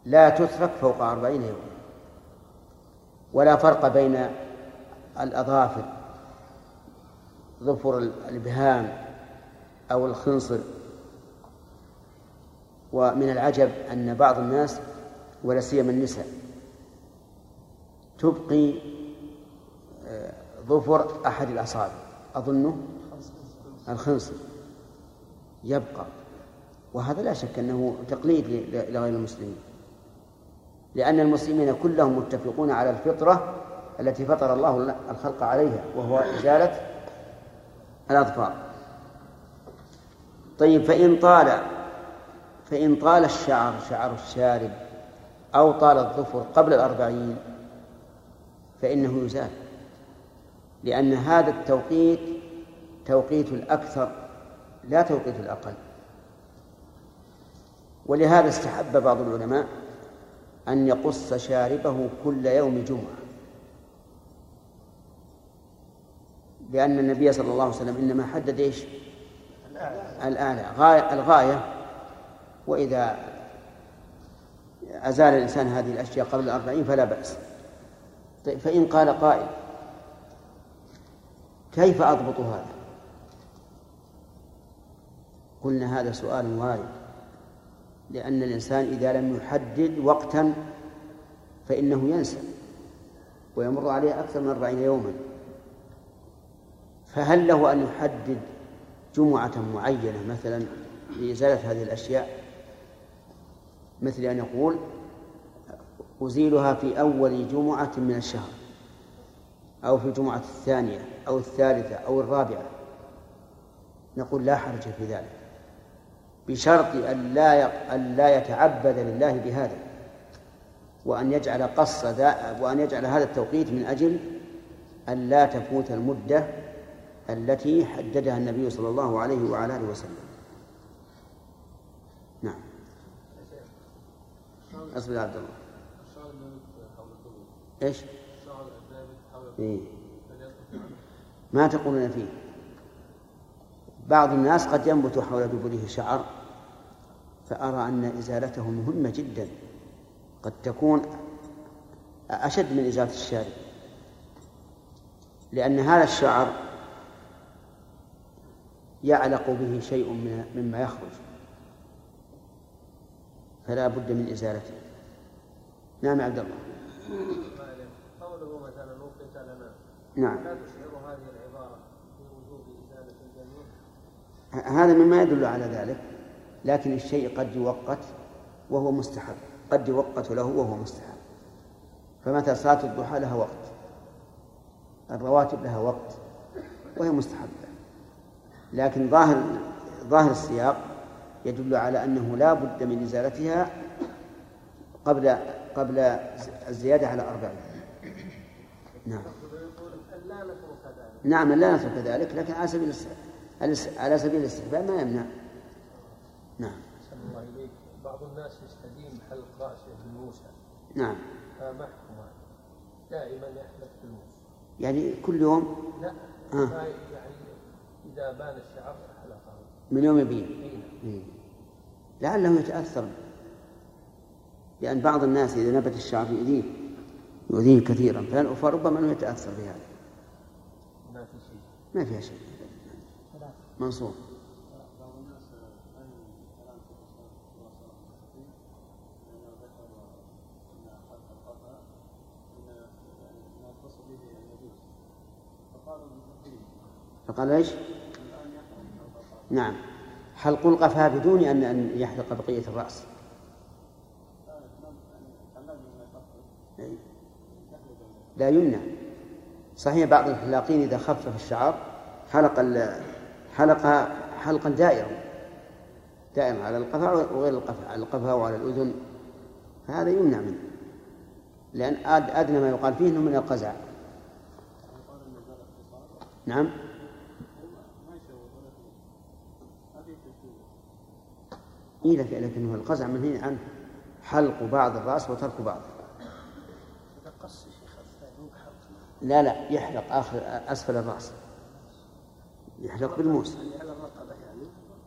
لا تترك فوق أربعين يوما ولا فرق بين الأظافر ظفر الإبهام أو الخنصر. ومن العجب أن بعض الناس ولا سيما النساء تبقي آه، ظفر أحد الأصابع. أظنه الخنصر يبقى. وهذا لا شك أنه تقليد لغير المسلمين. لأن المسلمين كلهم متفقون على الفطرة التي فطر الله الخلق عليها وهو إزالة الأظفار. طيب فإن طال فإن طال الشعر شعر الشارب أو طال الظفر قبل الأربعين فإنه يزال. لأن هذا التوقيت توقيت الأكثر لا توقيت الأقل. ولهذا استحب بعض العلماء أن يقص شاربه كل يوم جمعة. لأن النبي صلى الله عليه وسلم إنما حدد إيش؟ الأعلى غاية الغاية وإذا أزال الإنسان هذه الأشياء قبل الأربعين فلا بأس. طيب فإن قال قائل كيف أضبط هذا؟ قلنا هذا سؤال وارد لأن الإنسان إذا لم يحدد وقتا فإنه ينسى ويمر عليه أكثر من أربعين يوما. فهل له أن يحدد جمعة معينة مثلا لإزالة هذه الأشياء؟ مثل أن يقول أزيلها في أول جمعة من الشهر أو في الجمعة الثانية أو الثالثة أو الرابعة. نقول لا حرج في ذلك بشرط أن لا أن لا يتعبد لله بهذا وأن يجعل قص وأن يجعل هذا التوقيت من أجل أن لا تفوت المدة التي حددها النبي صلى الله عليه وعلى آله وسلم. أصبر يا عبد الله. إيش؟ إيه؟ ما تقولون فيه؟ بعض الناس قد ينبت حول دبره شعر فأرى أن إزالته مهمة جدا. قد تكون أشد من إزالة الشارب لأن هذا الشعر يعلق به شيء مما يخرج. فلا بد من إزالته نعم عبد الله. قوله مثلا وقت لنا. نعم. لا تشعر هذه العبارة إزالة الجميع؟ هذا مما يدل على ذلك لكن الشيء قد يوقت وهو مستحب. قد يوقت له وهو مستحب. فمثلا صلاة الضحى لها وقت. الرواتب لها وقت. وهي مستحبة. لكن ظاهر ظاهر السياق يدل على أنه لا بد من إزالتها قبل قبل الزيادة على أربعين. نعم. نعم لا نترك ذلك لكن على سبيل على سبيل الاستحباب ما يمنع. نعم. الله إليك بعض الناس يستدين حلق رأسه بالموسى نعم. فما حكم هذا؟ دائما يحلق بالموسى يعني كل يوم؟ لا. آه. يعني إذا بان الشعر حلقه. من يوم يبين. لعله يتأثر لأن بعض الناس إذا نبت الشعر يؤذيه يؤذيه كثيرا فربما أنه يتأثر بهذا. ما في شيء. ما فيها شيء. منصور فقال إيش؟ نعم. حلق القفا بدون أن أن يحلق بقية الرأس؟ لا يمنع. صحيح بعض الحلاقين إذا خفف الشعر حلق حلق حلقا دائرا. دائرا على القفا وغير القفا على القفا وعلى الأذن. هذا يمنع منه. لأن أد- أدنى ما يقال فيه أنه من القزع. نعم ما يشوه ولكن ما في تشويه إيه لكن لكنه القزع منهي عنه حلق بعض الرأس وترك بعض قص يا شيخ مو بحلق لا لا يحلق آخر أسفل الرأس. يحلق بالموس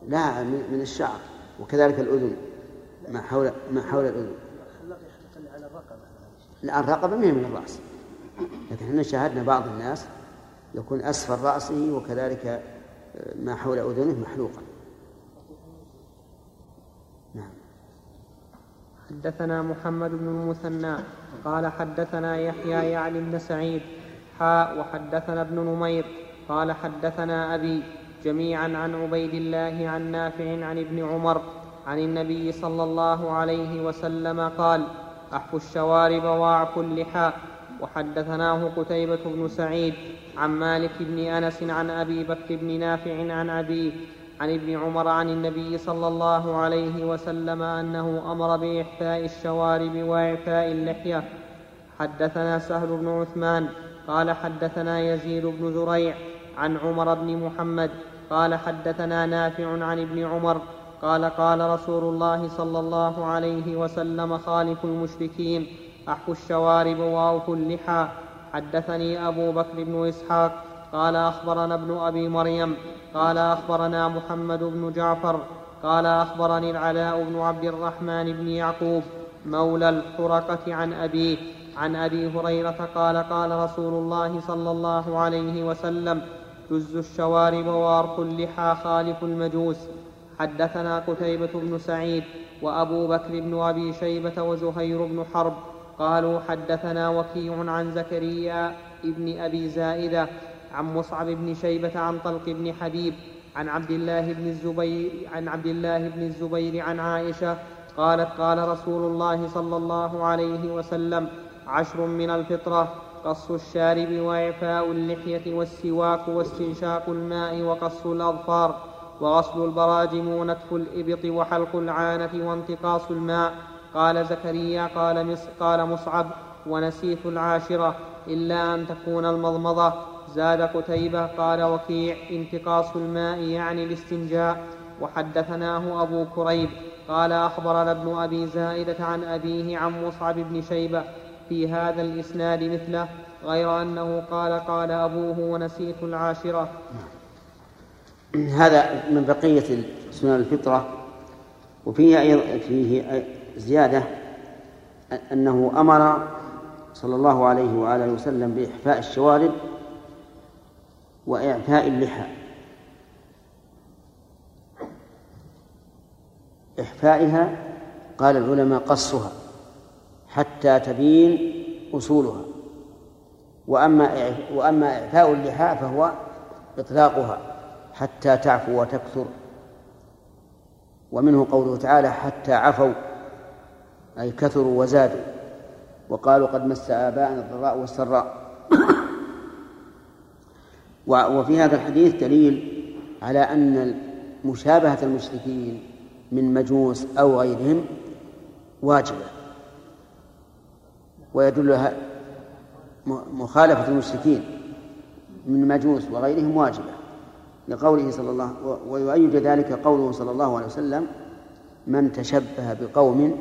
لا من الشعر. وكذلك الأذن. ما حول ما حول الأذن. على الرقبة لا الرقبة ما هي من الرأس. لكن إحنا شاهدنا بعض الناس يكون أسفل رأسه وكذلك ما حول أذنه محلوقا. حدثنا محمد بن المثنى قال حدثنا يحيى يعني بن سعيد حاء وحدثنا ابن نمير قال حدثنا أبي جميعا عن عبيد الله عن نافع عن ابن عمر عن النبي صلى الله عليه وسلم قال أحفوا الشوارب وأعفوا اللحى. وحدثناه قتيبة بن سعيد عن مالك بن أنس عن أبي بكر بن نافع عن أبيه عن ابن عمر عن النبي صلى الله عليه وسلم أنه أمر باحفاء الشوارب وإعفاء اللحية. حدثنا سهل بن عثمان قال حدثنا يزيد بن زريع عن عمر بن محمد قال حدثنا نافع عن ابن عمر قال قال رسول الله صلى الله عليه وسلم خالف المشركين أحفوا الشوارب وأوفوا اللحى. حدثني أبو بكر بن إسحاق قال أخبرنا ابن أبي مريم قال أخبرنا محمد بن جعفر قال أخبرني العلاء بن عبد الرحمن بن يعقوب مولى الحرقة عن أبيه عن أبي هريرة قال قال رسول الله صلى الله عليه وسلم جز الشوارب وارق اللحى خالف المجوس. حدثنا قتيبة بن سعيد وأبو بكر بن أبي شيبة وزهير بن حرب قالوا حدثنا وكيع عن زكريا ابن أبي زائدة عن مصعب بن شيبة عن طلق بن حبيب عن عبد الله بن الزبير عن عبد الله بن الزبير عن عائشة قالت قال رسول الله صلى الله عليه وسلم عشر من الفطرة قص الشارب وإعفاء اللحية والسواك واستنشاق الماء وقص الأظفار وغسل البراجم ونتف الإبط وحلق العانة وانتقاص الماء قال زكريا قال, قال مصعب ونسيت العاشرة إلا أن تكون المضمضة زاد قتيبة قال وكيع انتقاص الماء يعني الاستنجاء. وحدثناه أبو كريب قال أخبرنا ابن أبي زائدة عن أبيه عن مصعب بن شيبة في هذا الإسناد مثله غير أنه قال قال أبوه ونسيت العاشرة. هذا من بقية سنن الفطرة. وفيه أيضا فيه زيادة أنه أمر صلى الله عليه وآله وسلم بإحفاء الشوارب وإعفاء اللحى. إحفائها قال العلماء قصها حتى تبين أصولها. وأما وأما إعفاء اللحى فهو إطلاقها حتى تعفو وتكثر. ومنه قوله تعالى حتى عفوا أي كثروا وزادوا. وقالوا قد مس آباءنا الضراء والسراء. وفي هذا الحديث دليل على أن مشابهة المشركين من مجوس أو غيرهم واجبة. ويدل مخالفة المشركين من مجوس وغيرهم واجبة. لقوله صلى الله ويؤيد ذلك قوله صلى الله عليه وسلم من تشبه بقوم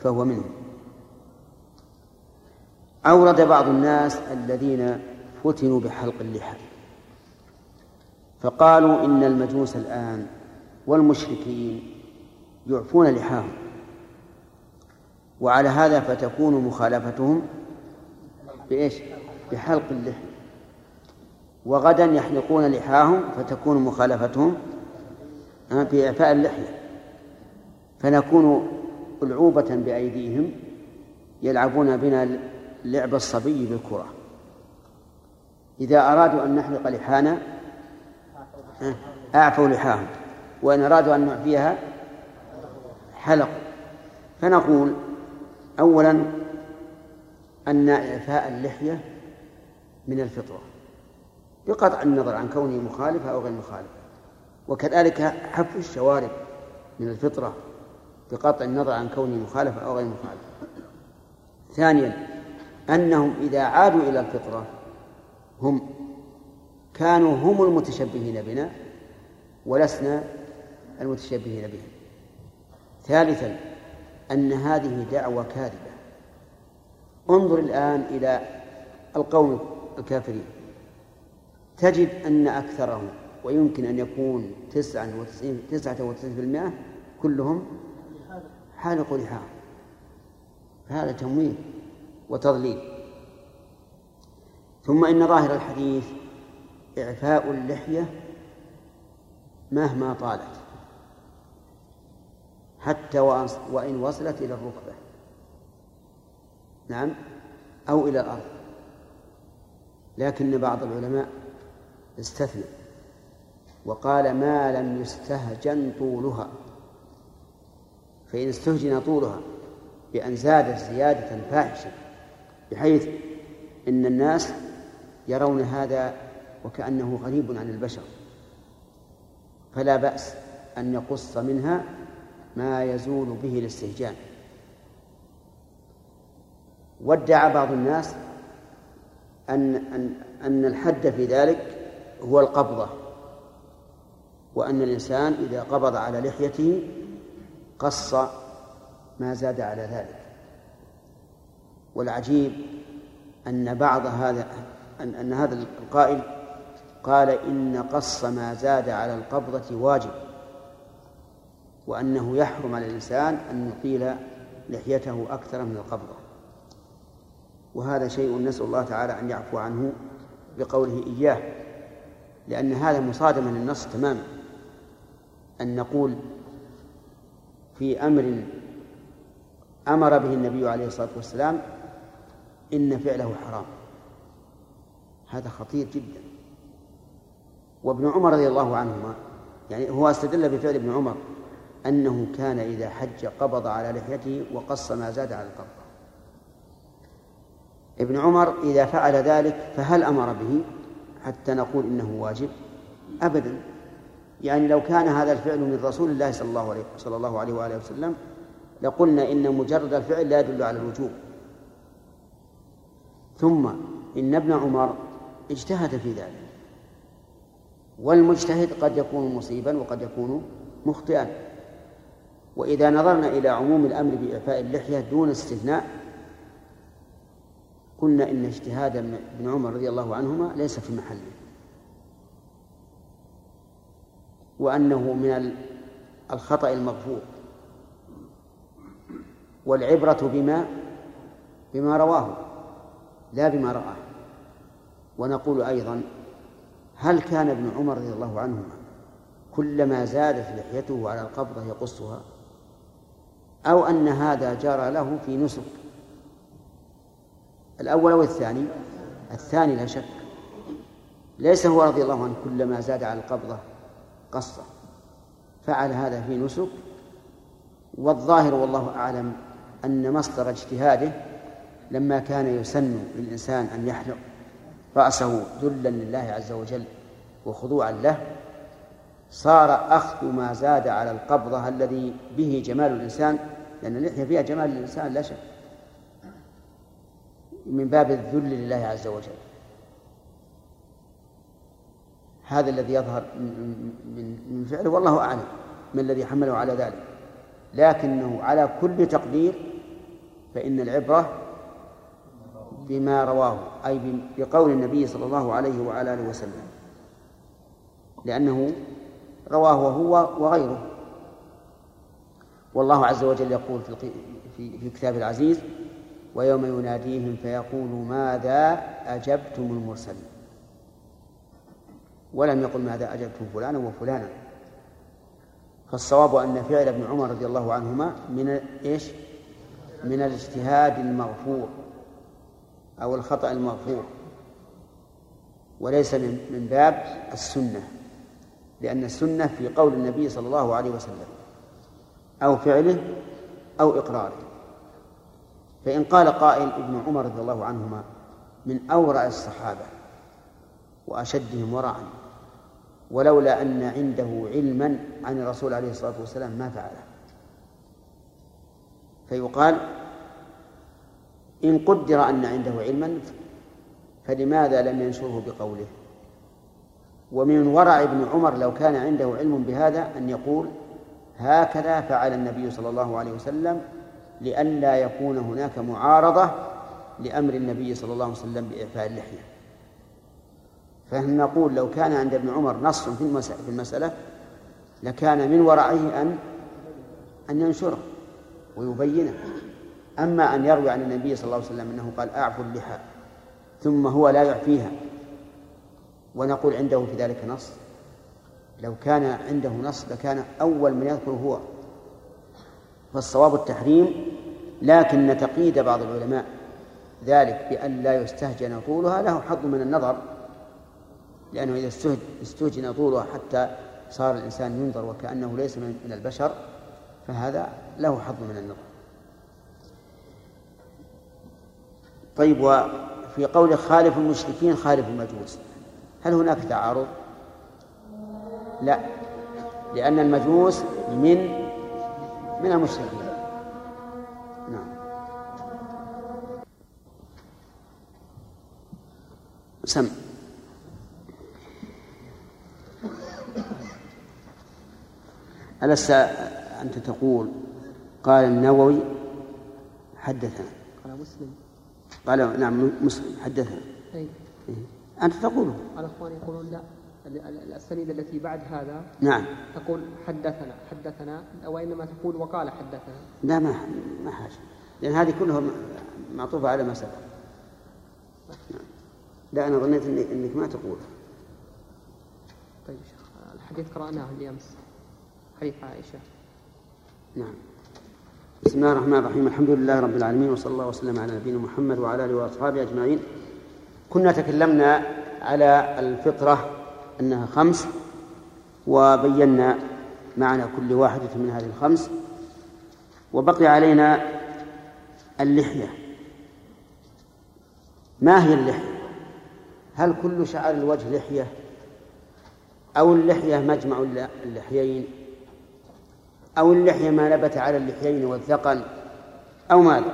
فهو منهم. أورد بعض الناس الذين فتنوا بحلق اللحى. فقالوا إن المجوس الآن والمشركين يعفون لحاهم. وعلى هذا فتكون مخالفتهم بإيش؟ بحلق اللحى وغدا يحلقون لحاهم فتكون مخالفتهم بإعفاء اللحية. فنكون ألعوبة بأيديهم يلعبون بنا لعب الصبي بالكرة. إذا أرادوا أن نحلق لحانا أعفوا لحاهم. وإن أرادوا أن نعفيها حلقوا. فنقول أولا أن إعفاء اللحية من الفطرة. بقطع النظر عن كونه مخالفة أو غير مخالفة. وكذلك حف الشوارب من الفطرة بقطع النظر عن كونه مخالفة أو غير مخالفة. ثانيا أنهم إذا عادوا إلى الفطرة هم كانوا هم المتشبهين بنا ولسنا المتشبهين بهم. ثالثا أن هذه دعوة كاذبة. انظر الآن إلى القوم الكافرين. تجد أن أكثرهم ويمكن أن يكون تسعة وتسعين, تسعة وتسعين في المئة كلهم حالقوا لحاهم فهذا تمويل وتضليل. ثم إن ظاهر الحديث إعفاء اللحية مهما طالت حتى وإن وصلت إلى الركبة نعم أو إلى الأرض. لكن بعض العلماء استثنى وقال ما لم يستهجن طولها. فإن استهجن طولها بأن زادت زيادة فاحشة بحيث إن الناس يرون هذا وكأنه غريب عن البشر. فلا بأس أن يقص منها ما يزول به الاستهجان. وادعى بعض الناس أن أن أن الحد في ذلك هو القبضة وأن الإنسان إذا قبض على لحيته قص ما زاد على ذلك. والعجيب أن بعض هذا أن, أن هذا القائل قال إن قص ما زاد على القبضة واجب وأنه يحرم على الإنسان أن يطيل لحيته أكثر من القبضة. وهذا شيء نسأل الله تعالى أن يعفو عنه بقوله إياه لأن هذا مصادما للنص تماما أن نقول في أمر أمر به النبي عليه الصلاة والسلام إن فعله حرام. هذا خطير جدا. وابن عمر رضي الله عنهما يعني هو استدل بفعل ابن عمر أنه كان إذا حج قبض على لحيته وقص ما زاد على القبض. ابن عمر إذا فعل ذلك فهل أمر به؟ حتى نقول إنه واجب. أبدا. يعني لو كان هذا الفعل من رسول الله صلى الله عليه صلى الله عليه وآله وسلم لقلنا إن مجرد الفعل لا يدل على الوجوب. ثم إن ابن عمر اجتهد في ذلك. والمجتهد قد يكون مصيبا وقد يكون مخطئا. وإذا نظرنا إلى عموم الأمر بإعفاء اللحية دون استثناء قلنا إن اجتهاد ابن عمر رضي الله عنهما ليس في محله. وأنه من الخطأ المغفور. والعبرة بما بما رواه لا بما رآه. ونقول أيضا هل كان ابن عمر رضي الله عنهما كلما زادت لحيته على القبضة يقصها؟ أو أن هذا جرى له في نسك. الأول أو الثاني؟ الثاني لا شك. ليس هو رضي الله عنه كلما زاد على القبضة قصة فعل هذا في نسك. والظاهر والله أعلم أن مصدر اجتهاده لما كان يسن للإنسان أن يحلق. رأسه ذلا لله عز وجل وخضوعا له صار أخذ ما زاد على القبضة الذي به جمال الإنسان لأن اللحية فيها جمال الإنسان لا شك. من باب الذل لله عز وجل. هذا الذي يظهر من من فعله والله أعلم من الذي حمله على ذلك. لكنه على كل تقدير فإن العبرة بما رواه أي بقول النبي صلى الله عليه وعلى آله وسلم. لأنه رواه هو وغيره. والله عز وجل يقول في في, في كتاب العزيز ويوم يناديهم فيقول ماذا أجبتم المرسلين؟ ولم يقل ماذا أجبتم فلانا وفلانا؟ فالصواب أن فعل ابن عمر رضي الله عنهما من إيش؟ من الاجتهاد المغفور. أو الخطأ المغفور. وليس من باب السنة لأن السنة في قول النبي صلى الله عليه وسلم أو فعله أو إقراره. فإن قال قائل ابن عمر رضي الله عنهما من أورع الصحابة وأشدهم ورعا ولولا أن عنده علما عن الرسول عليه الصلاة والسلام ما فعله. فيقال إن قدر أن عنده علما فلماذا لم ينشره بقوله؟ ومن ورع ابن عمر لو كان عنده علم بهذا أن يقول هكذا فعل النبي صلى الله عليه وسلم لئلا يكون هناك معارضة لأمر النبي صلى الله عليه وسلم بإعفاء اللحية. فنحن نقول لو كان عند ابن عمر نص في المسألة لكان من ورعه أن أن ينشره ويبينه؟ أما أن يروي عن النبي صلى الله عليه وسلم أنه قال أعفوا اللحى ثم هو لا يعفيها ونقول عنده في ذلك نص؟ لو كان عنده نص لكان أول من يذكر هو. فالصواب التحريم لكن تقييد بعض العلماء ذلك بأن لا يستهجن طولها له حظ من النظر لأنه إذا استهجن طولها حتى صار الإنسان ينظر وكأنه ليس من البشر فهذا له حظ من النظر. طيب وفي قول خالف المشركين خالف المجوس هل هناك تعارض؟ لا لأن المجوس من من المشركين. نعم. سم. ألست أنت تقول قال النووي حدثنا؟ قال مسلم. قال نعم مسلم حدثنا. أي إيه. أنت تقوله. الأخوان يقولون لا ال- ال- الأسانيد التي بعد هذا نعم. تقول حدثنا حدثنا وإنما تقول وقال حدثنا. لا ما ما حاجة. لأن هذه كلها معطوفة على ما سبق. نعم. لا أنا ظنيت إنك, إنك ما تقول. طيب يا شيخ الحديث قرأناه الأمس حديث عائشة؟ نعم. بسم الله الرحمن الرحيم. الحمد لله رب العالمين وصلى الله وسلم على نبينا محمد وعلى آله وأصحابه أجمعين. كنا تكلمنا على الفطرة أنها خمس وبينا معنى كل واحدة من هذه الخمس وبقي علينا اللحية. ما هي اللحية؟ هل كل شعر الوجه لحية؟ أو اللحية مجمع اللحيين؟ أو اللحية ما نبت على اللحيين والذقن أو ماذا؟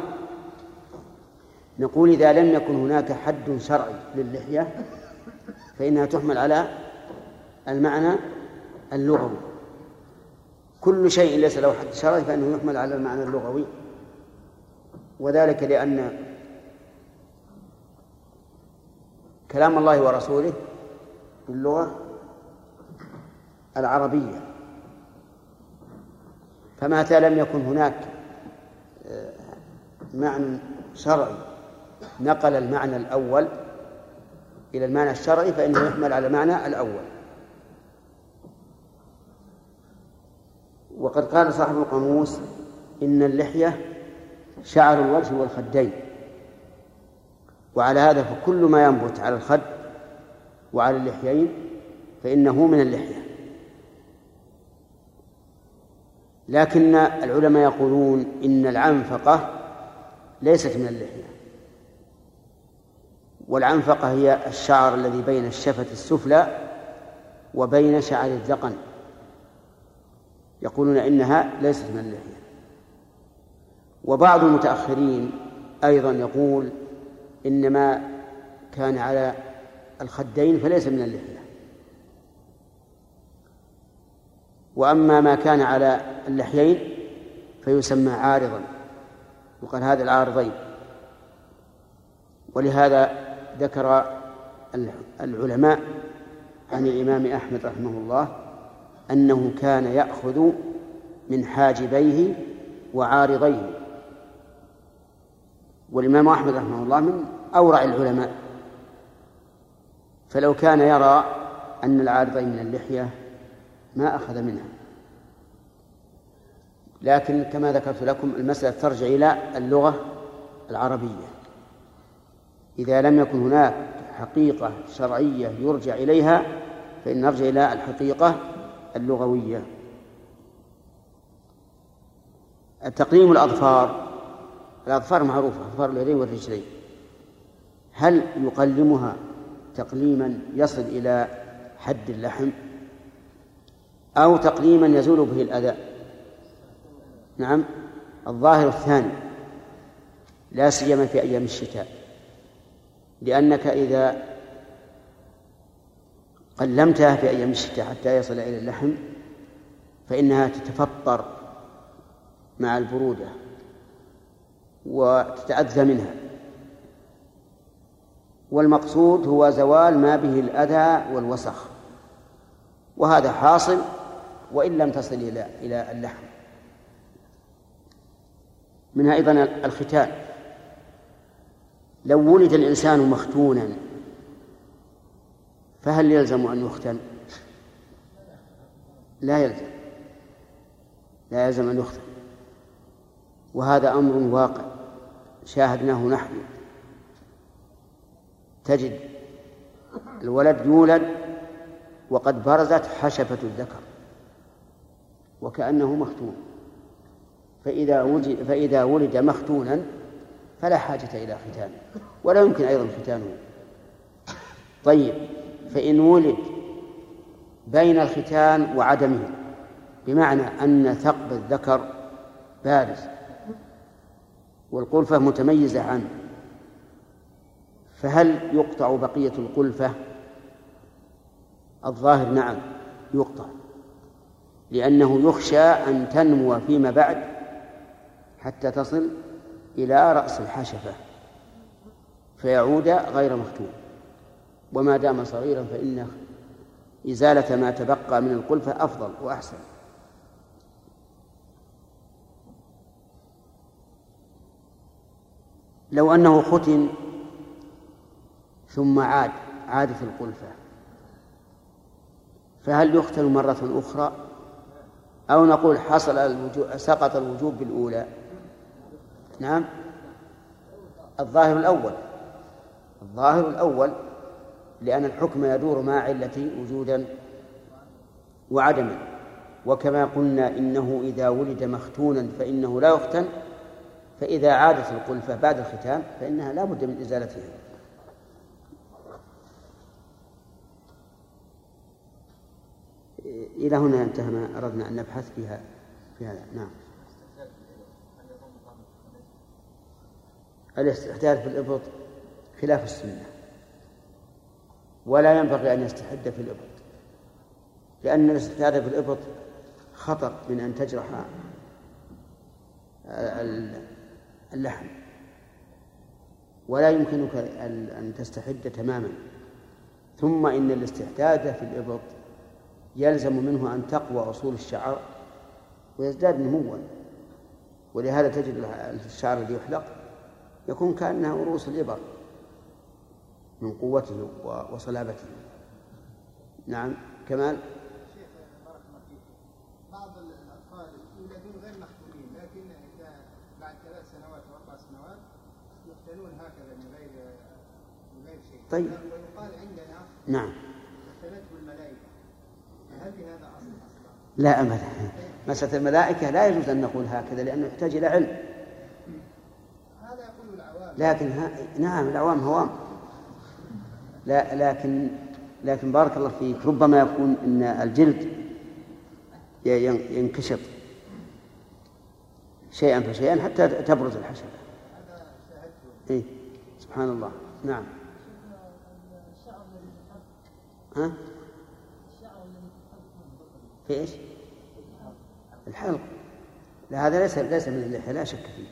نقول إذا لم يكن هناك حد شرعي للحية فإنها تحمل على المعنى اللغوي. كل شيء ليس له حد شرعي فإنه يحمل على المعنى اللغوي. وذلك لأن كلام الله ورسوله باللغة العربية. فمتى لم يكن هناك آه، معنى شرعي. نقل المعنى الأول إلى المعنى الشرعي فإنه يحمل على المعنى الأول. وقد قال صاحب القاموس إن اللحية شعر الوجه والخدين. وعلى هذا فكل ما ينبت على الخد وعلى اللحيين فإنه من اللحية. لكن العلماء يقولون إن العنفقة ليست من اللحية. والعنفقة هي الشعر الذي بين الشفة السفلى وبين شعر الذقن يقولون إنها ليست من اللحية. وبعض المتأخرين أيضا يقول إن ما كان على الخدين فليس من اللحية. وأما ما كان على اللحيين فيسمى عارضا. وقال هذا العارضين. ولهذا ذكر العلماء عن الإمام أحمد رحمه الله أنه كان يأخذ من حاجبيه وعارضيه. والإمام أحمد رحمه الله من أورع العلماء. فلو كان يرى أن العارضين من اللحية ما أخذ منها. لكن كما ذكرت لكم المسألة ترجع إلى اللغة العربية. إذا لم يكن هناك حقيقة شرعية يرجع إليها فإن نرجع إلى الحقيقة اللغوية. تقليم الأظفار. الأظفار معروفة أظفار اليدين والرجلين. هل يقلمها تقليما يصل إلى حد اللحم؟ أو تقليما يزول به الأذى. نعم. الظاهر الثاني. لا سيما في أيام الشتاء. لأنك إذا قلمتها في أيام الشتاء حتى يصل إلى اللحم فإنها تتفطر مع البرودة وتتأذى منها. والمقصود هو زوال ما به الأذى والوسخ. وهذا حاصل وإن لم تصل إلى إلى اللحم. منها أيضا الختان. لو ولد الإنسان مختونا فهل يلزم أن يختن؟ لا يلزم. لا يلزم أن يختن. وهذا أمر واقع. شاهدناه نحن. تجد الولد يولد وقد برزت حشفة الذكر. وكأنه مختون. فإذا وجد فإذا ولد مختونا فلا حاجة إلى ختانه ولا يمكن أيضا ختانه. طيب فإن ولد بين الختان وعدمه بمعنى أن ثقب الذكر بارز والقلفة متميزة عنه فهل يقطع بقية القلفة؟ الظاهر نعم يقطع. لأنه يخشى أن تنمو فيما بعد حتى تصل إلى رأس الحشفة فيعود غير مختوم. وما دام صغيرا فإن إزالة ما تبقى من القلفة أفضل وأحسن. لو أنه ختن ثم عاد عادت القلفة فهل يختن مرة أخرى؟ أو نقول حصل الوجوب سقط الوجوب بالأولى. نعم. الظاهر الأول. الظاهر الأول لأن الحكم يدور مع علة وجودا وعدما. وكما قلنا إنه إذا ولد مختونا فإنه لا يختن. فإذا عادت القلفة بعد الختان فإنها لا بد من إزالتها. إلى هنا انتهى ما أردنا أن نبحث فيها في هذا. نعم. الاستحداث في الإبط خلاف السنة. ولا ينبغي أن يستحد في الإبط لأن الاستحداث في الإبط خطر من أن تجرح اللحم. ولا يمكنك أن تستحد تماما. ثم إن الاستحداد في الإبط يلزم منه أن تقوى أصول الشعر ويزداد نموا. ولهذا تجد الشعر الذي يحلق يكون كأنه رؤوس الإبر من قوته وصلابته. نعم كمال؟ بعض الأطفال يولدون غير مختونين لكن إذا بعد ثلاث سنوات أو أربع سنوات هكذا من غير من غير شيء طيب. ويقال عندنا نعم اختنته الملائكة هل هذا أصل أصلا؟ لا أبدا مسألة الملائكة لا يجوز أن نقول هكذا لأنه يحتاج إلى علم هذا يقول العوام لكن ها... نعم العوام هوام لا لكن لكن بارك الله فيك ربما يكون إن الجلد ينكشط شيئا فشيئا حتى تبرز الحشفه إيه؟ سبحان الله نعم ها؟ في إيش؟ الحلق. لا هذا ليس ليس من اللحية لا شك فيه.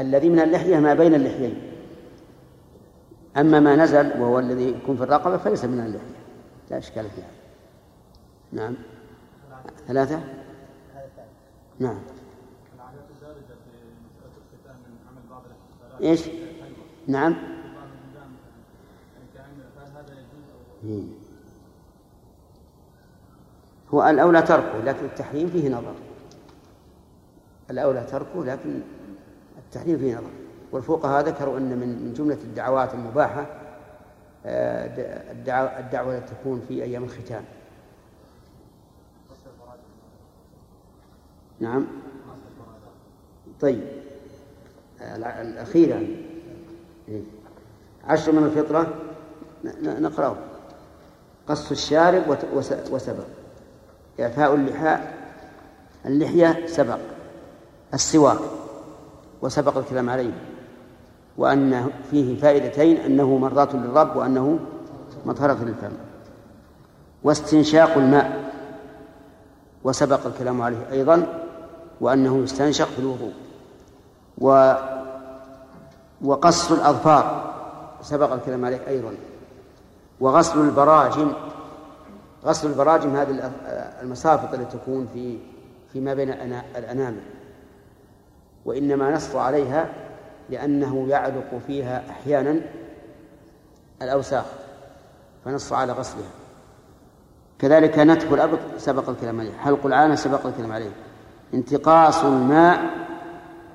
الذي من اللحية ما بين اللحيين. أما ما نزل وهو الذي يكون في الرقبة فليس من اللحية. لا إشكال فيها. نعم. ثلاثة؟ نعم. الدارجة في مسألة الختان من عمل بعض الاحتفالات إيش نعم بعض البلدان يعني كأن هل هذا يجوز أو إيه. هو الأولى تركه لكن التحريم فيه نظر. الأولى تركه لكن التحريم فيه نظر. والفقهاء ذكروا أن من جملة الدعوات المباحة آه، الدعوة, التي تكون في أيام الختان نعم. طيب. الع- الأخيرة. إيه. عشر من الفطرة نقرأه. قص الشارب وت- وس- وسبق. إعفاء اللحاء اللحية سبق السواك وسبق الكلام عليه وأن فيه فائدتين أنه مرضاة للرب وأنه مطهرة للفم. واستنشاق الماء وسبق الكلام عليه أيضا وأنه يستنشق في الوضوء. و وقص الأظفار سبق الكلام عليه أيضا. وغسل البراجم غسل البراجم هذه المسافط التي تكون في فيما بين الأنا- الأنامل. وإنما نص عليها لأنه يعلق فيها أحيانا الأوساخ فنص على غسلها. كذلك نتف الأبط سبق الكلام عليه حلق العانة سبق الكلام عليه. انتقاص الماء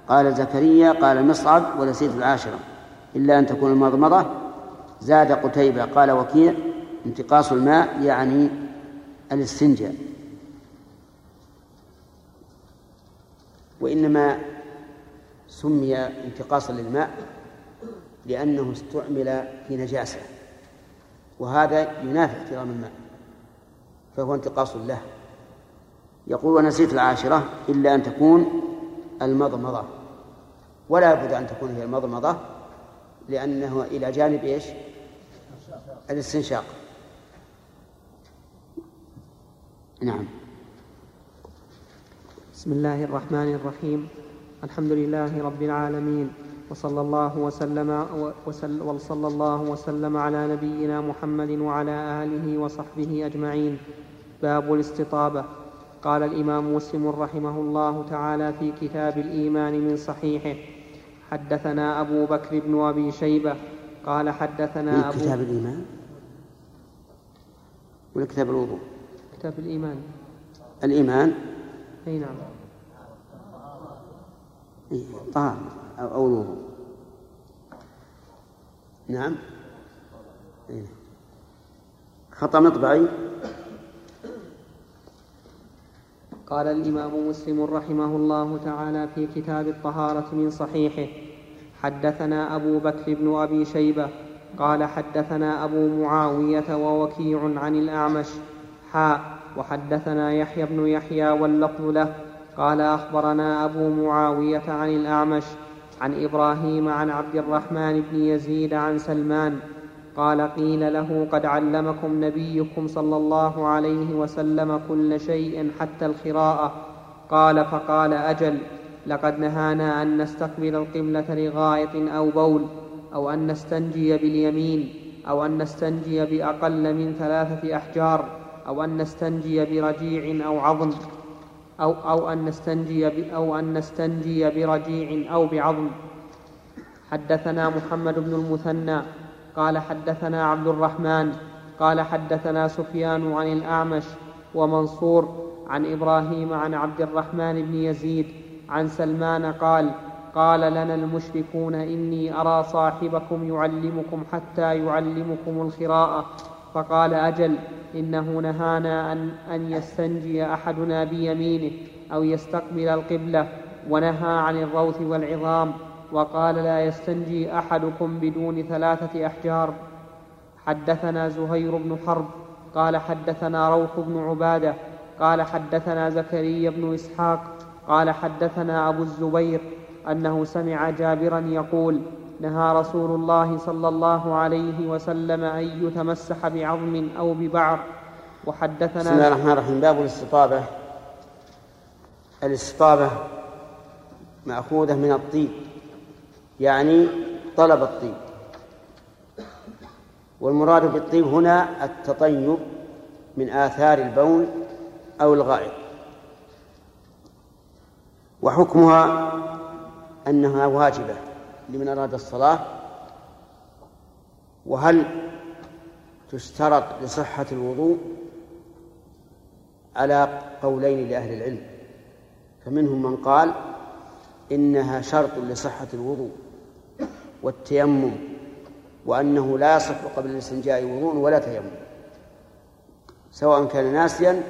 قال زكريا قال المصعب ونسيت العاشرة. إلا أن تكون المضمضة زاد قتيبة قال وكيع انتقاص الماء يعني الاستنجاء. وإنما سمي انتقاصا للماء لأنه استعمل في نجاسة وهذا ينافي احترام الماء فهو انتقاص له. يقول ونسيت العاشرة إلا أن تكون المضمضة. ولا بد أن تكون هي المضمضة لأنه إلى جانب إيش؟ الاستنشاق. نعم. بسم الله الرحمن الرحيم. الحمد لله رب العالمين وصلى الله وسلم وسل وصلى الله وسلم على نبينا محمد وعلى آله وصحبه أجمعين. باب الاستطابة. قال الإمام مسلم رحمه الله تعالى في كتاب الإيمان من صحيحه حدثنا أبو بكر بن أبي شيبة. قال حدثنا أبو كتاب الإيمان؟ ولا كتاب الوضوء؟ كتاب الإيمان. الإيمان؟ أي نعم. طهارة أو الوضوء نعم. خطأ مطبعي. قال الإمام مسلم رحمه الله تعالى في كتاب الطهارة من صحيحه حدثنا أبو بكر بن أبي شيبة قال حدثنا أبو معاوية ووكيع عن الأعمش حاء وحدثنا يحيى بن يحيى واللفظ له. قال أخبرنا أبو معاوية عن الأعمش عن إبراهيم عن عبد الرحمن بن يزيد عن سلمان. قال قيل له قد علمكم نبيكم صلى الله عليه وسلم كل شيء حتى الخراءة. قال فقال أجل لقد نهانا أن نستقبل القبلة لغائط أو بول أو أن نستنجي باليمين أو أن نستنجي بأقل من ثلاثة أحجار. أو أن نستنجي برجيع أو عظم أو, أو أن نستنجي أو أن نستنجي برجيع أو بعظم. حدثنا محمد بن المثنى قال حدثنا عبد الرحمن قال حدثنا سفيان عن الأعمش ومنصور عن إبراهيم عن عبد الرحمن بن يزيد عن سلمان قال قال لنا المشركون إني أرى صاحبكم يعلمكم حتى يعلمكم الخراءة فقال أجل إنه نهانا أن, أن يستنجي أحدنا بيمينه أو يستقبل القبلة ونهى عن الروث والعظام وقال لا يستنجي أحدكم بدون ثلاثة أحجار. حدثنا زهير بن حرب قال حدثنا روح بن عبادة قال حدثنا زكريا بن إسحاق قال حدثنا أبو الزبير أنه سمع جابرا يقول نهى رسول الله صلى الله عليه وسلم أن يتمسح بعظم أو ببعر وحدثنا بسم الله الرحمن الرحيم. باب الاستطابة. الاستطابة مأخوذة من الطيب يعني طلب الطيب. والمراد بالطيب هنا التطيب من آثار البول أو الغائط. وحكمها أنها واجبة. لمن أراد الصلاة؟ وهل تشترط لصحة الوضوء على قولين لأهل العلم؟ فمنهم من قال إنها شرط لصحة الوضوء والتيمم وأنه لا يصح قبل الاستنجاء وضوء ولا تيمم سواء كان ناسيا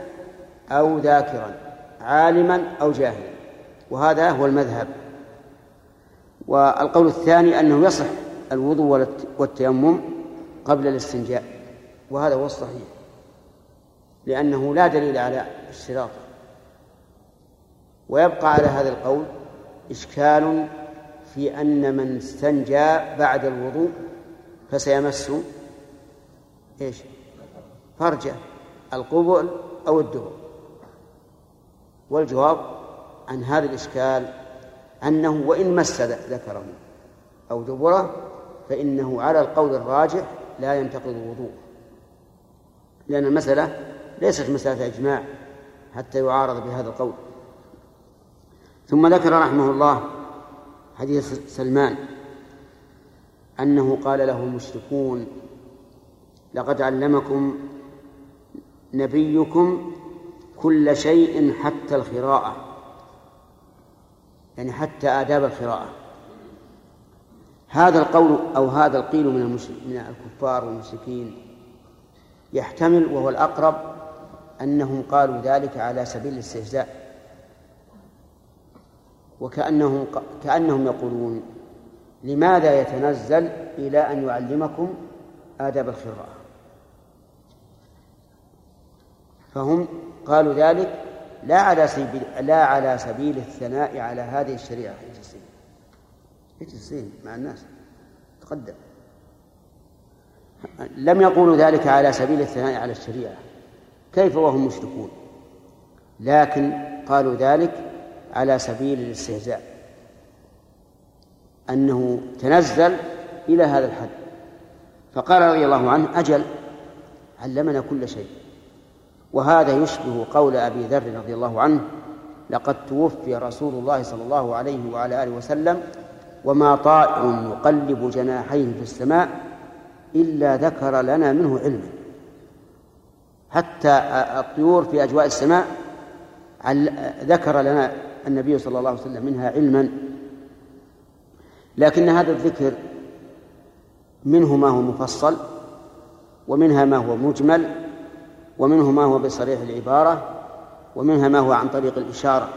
أو ذاكرا عالما أو جاهلا وهذا هو المذهب. والقول الثاني أنه يصح الوضوء والتيمم قبل الاستنجاء وهذا هو الصحيح لأنه لا دليل على اشتراطه ويبقى على هذا القول إشكال في أن من استنجى بعد الوضوء فسيمس إيش؟ فرجه القبل أو الدبر والجواب عن هذا الإشكال أنه وإن مس ذكره أو دبره فإنه على القول الراجح لا ينتقض الوضوء. لأن المسألة ليست مسألة إجماع حتى يعارض بهذا القول. ثم ذكر رحمه الله حديث سلمان أنه قال له المشركون لقد علمكم نبيكم كل شيء حتى الخراءة يعني حتى آداب القراءة. هذا القول أو هذا القيل من من الكفار والمشركين يحتمل وهو الأقرب أنهم قالوا ذلك على سبيل الاستهزاء. وكأنهم كأنهم يقولون لماذا يتنزل إلى أن يعلمكم آداب القراءة؟ فهم قالوا ذلك لا على سبيل لا على سبيل الثناء على هذه الشريعة. اجلسين اجلسين مع الناس. تقدم. لم يقولوا ذلك على سبيل الثناء على الشريعة. كيف وهم مشركون؟ لكن قالوا ذلك على سبيل الاستهزاء. أنه تنزل إلى هذا الحد. فقال رضي الله عنه أجل علمنا كل شيء. وهذا يشبه قول أبي ذر رضي الله عنه لقد توفي رسول الله صلى الله عليه وعلى آله وسلم وما طائر يقلب جناحيه في السماء إلا ذكر لنا منه علما. حتى الطيور في أجواء السماء ذكر لنا النبي صلى الله عليه وسلم منها علما. لكن هذا الذكر منه ما هو مفصل ومنها ما هو مجمل ومنه ما هو بصريح العبارة ومنها ما هو عن طريق الإشارة.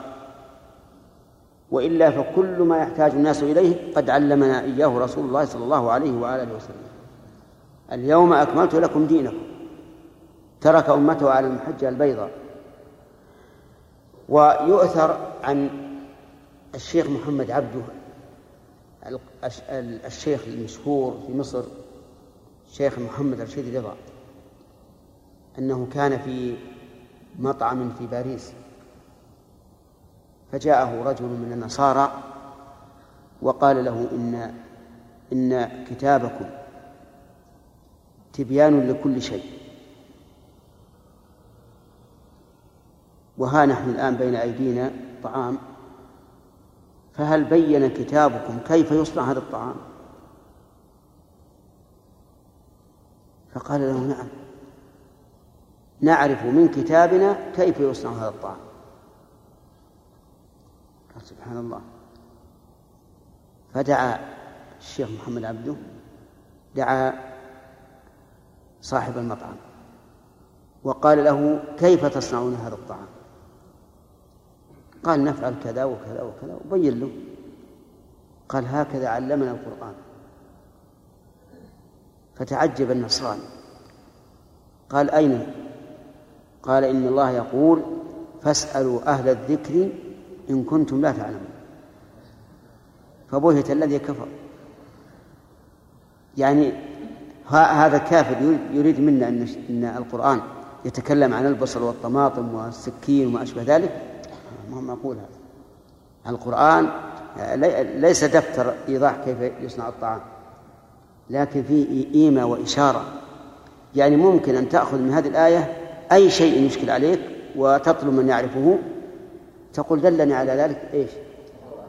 وإلا فكل ما يحتاج الناس إليه قد علمنا إياه رسول الله صلى الله عليه وآله وسلم. اليوم أكملت لكم دينكم. ترك أمته على المحجة البيضاء. ويؤثر عن الشيخ محمد عبده الشيخ المشهور في مصر الشيخ محمد رشيد رضا. أنه كان في مطعم في باريس. فجاءه رجل من النصارى وقال له إن إن كتابكم تبيان لكل شيء. وها نحن الآن بين أيدينا طعام. فهل بين كتابكم كيف يصنع هذا الطعام؟ فقال له نعم. نعرف من كتابنا كيف يصنع هذا الطعام. قال سبحان الله. فدعا الشيخ محمد عبده دعا صاحب المطعم وقال له كيف تصنعون هذا الطعام؟ قال نفعل كذا وكذا وكذا وبين له. قال هكذا علمنا القرآن. فتعجب النصراني. قال أين؟ قال إن الله يقول فاسألوا أهل الذكر إن كنتم لا تعلمون. فبهت الذي كفر. يعني هذا كافر يريد منا أن القرآن يتكلم عن البصل والطماطم والسكين وما أشبه ذلك. ما هو معقول هذا؟ القرآن ليس دفتر إيضاح كيف يصنع الطعام لكن فيه إيمة وإشارة. يعني ممكن أن تأخذ من هذه الآية أي شيء يشكل عليك وتطلب من يعرفه تقول دلني على ذلك إيش؟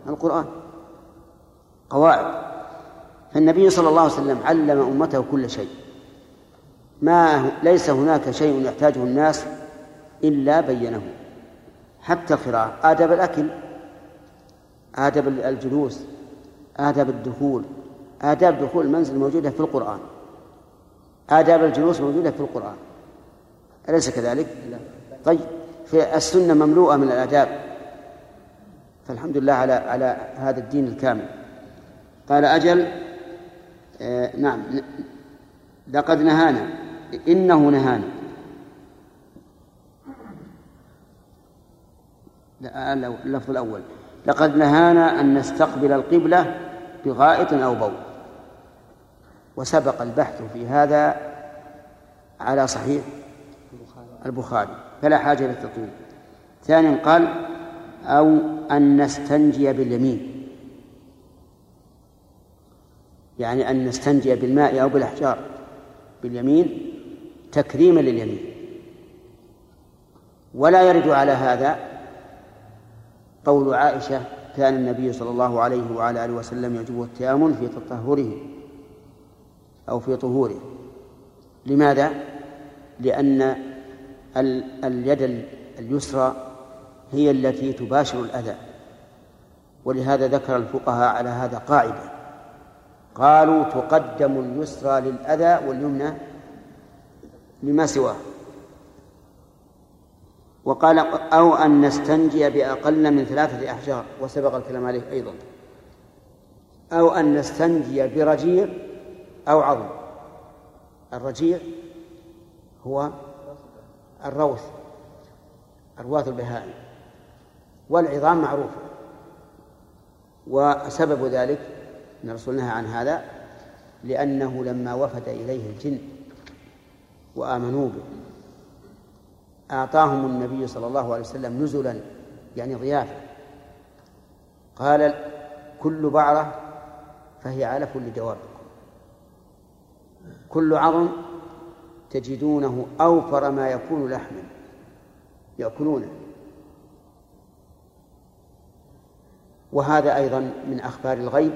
القرآن. قواعد. فالنبي صلى الله عليه وسلم علم أمته كل شيء. ما ليس هناك شيء يحتاجه الناس إلا بينه. حتى القراءة آداب الأكل آداب الجلوس آداب الدخول آداب دخول المنزل موجودة في القرآن. آداب الجلوس موجودة في القرآن. أليس كذلك؟ طيب في السنة مملوءة من الآداب. فالحمد لله على على هذا الدين الكامل. قال أجل آه نعم لقد نهانا. إنه نهانا. اللفظ الأول. لقد نهانا أن نستقبل القبلة بغائط أو بول. وسبق البحث في هذا على صحيح. البخاري فلا حاجة للتطويل ثانيا قال أو أن نستنجي باليمين. يعني أن نستنجي بالماء أو بالأحجار. باليمين تكريما لليمين. ولا يرد على هذا قول عائشة كان النبي صلى الله عليه وعلى آله وسلم يجب التيامن في تطهره أو في طهوره. لماذا؟ لأن اليد اليسرى هي التي تباشر الأذى. ولهذا ذكر الفقهاء على هذا قاعدة. قالوا تقدم اليسرى للأذى واليمنى لما سواه. وقال أو أن نستنجي بأقل من ثلاثة أحجار وسبق الكلام عليه أيضا. أو أن نستنجي برجيع أو عظم. الرجيع هو الروث أرواث البهائم والعظام معروفة. وسبب ذلك أن الرسول نهى عن هذا لأنه لما وفد إليه الجن وآمنوا به أعطاهم النبي صلى الله عليه وسلم نزلا يعني ضيافة. قال كل بعرة فهي علف لدوابكم كل عظم تجدونه أوفر ما يكون لحما. يأكلونه. وهذا أيضا من أخبار الغيب.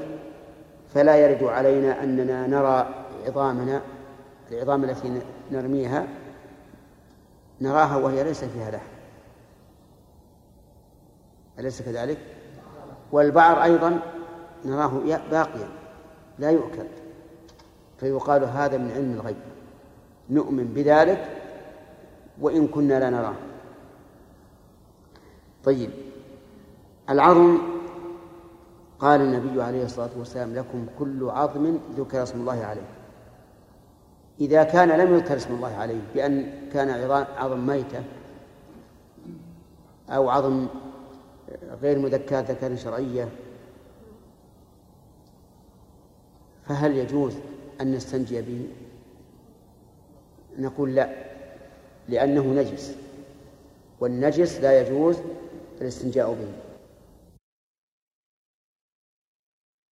فلا يرد علينا أننا نرى عظامنا العظام التي نرميها نراها وهي ليس فيها لحم. أليس كذلك؟ والبعر أيضا نراه باقيا لا يؤكل. فيقال هذا من علم الغيب. نؤمن بذلك وإن كنا لا نراه طيب العظم قال النبي عليه الصلاة والسلام لكم كل عظم ذكر اسم الله عليه. إذا كان لم يذكر اسم الله عليه بأن كان عظم ميتة أو عظم غير مذكاة ذكر شرعية فهل يجوز أن نستنجي به؟ نقول لا لأنه نجس والنجس لا يجوز الاستنجاء به.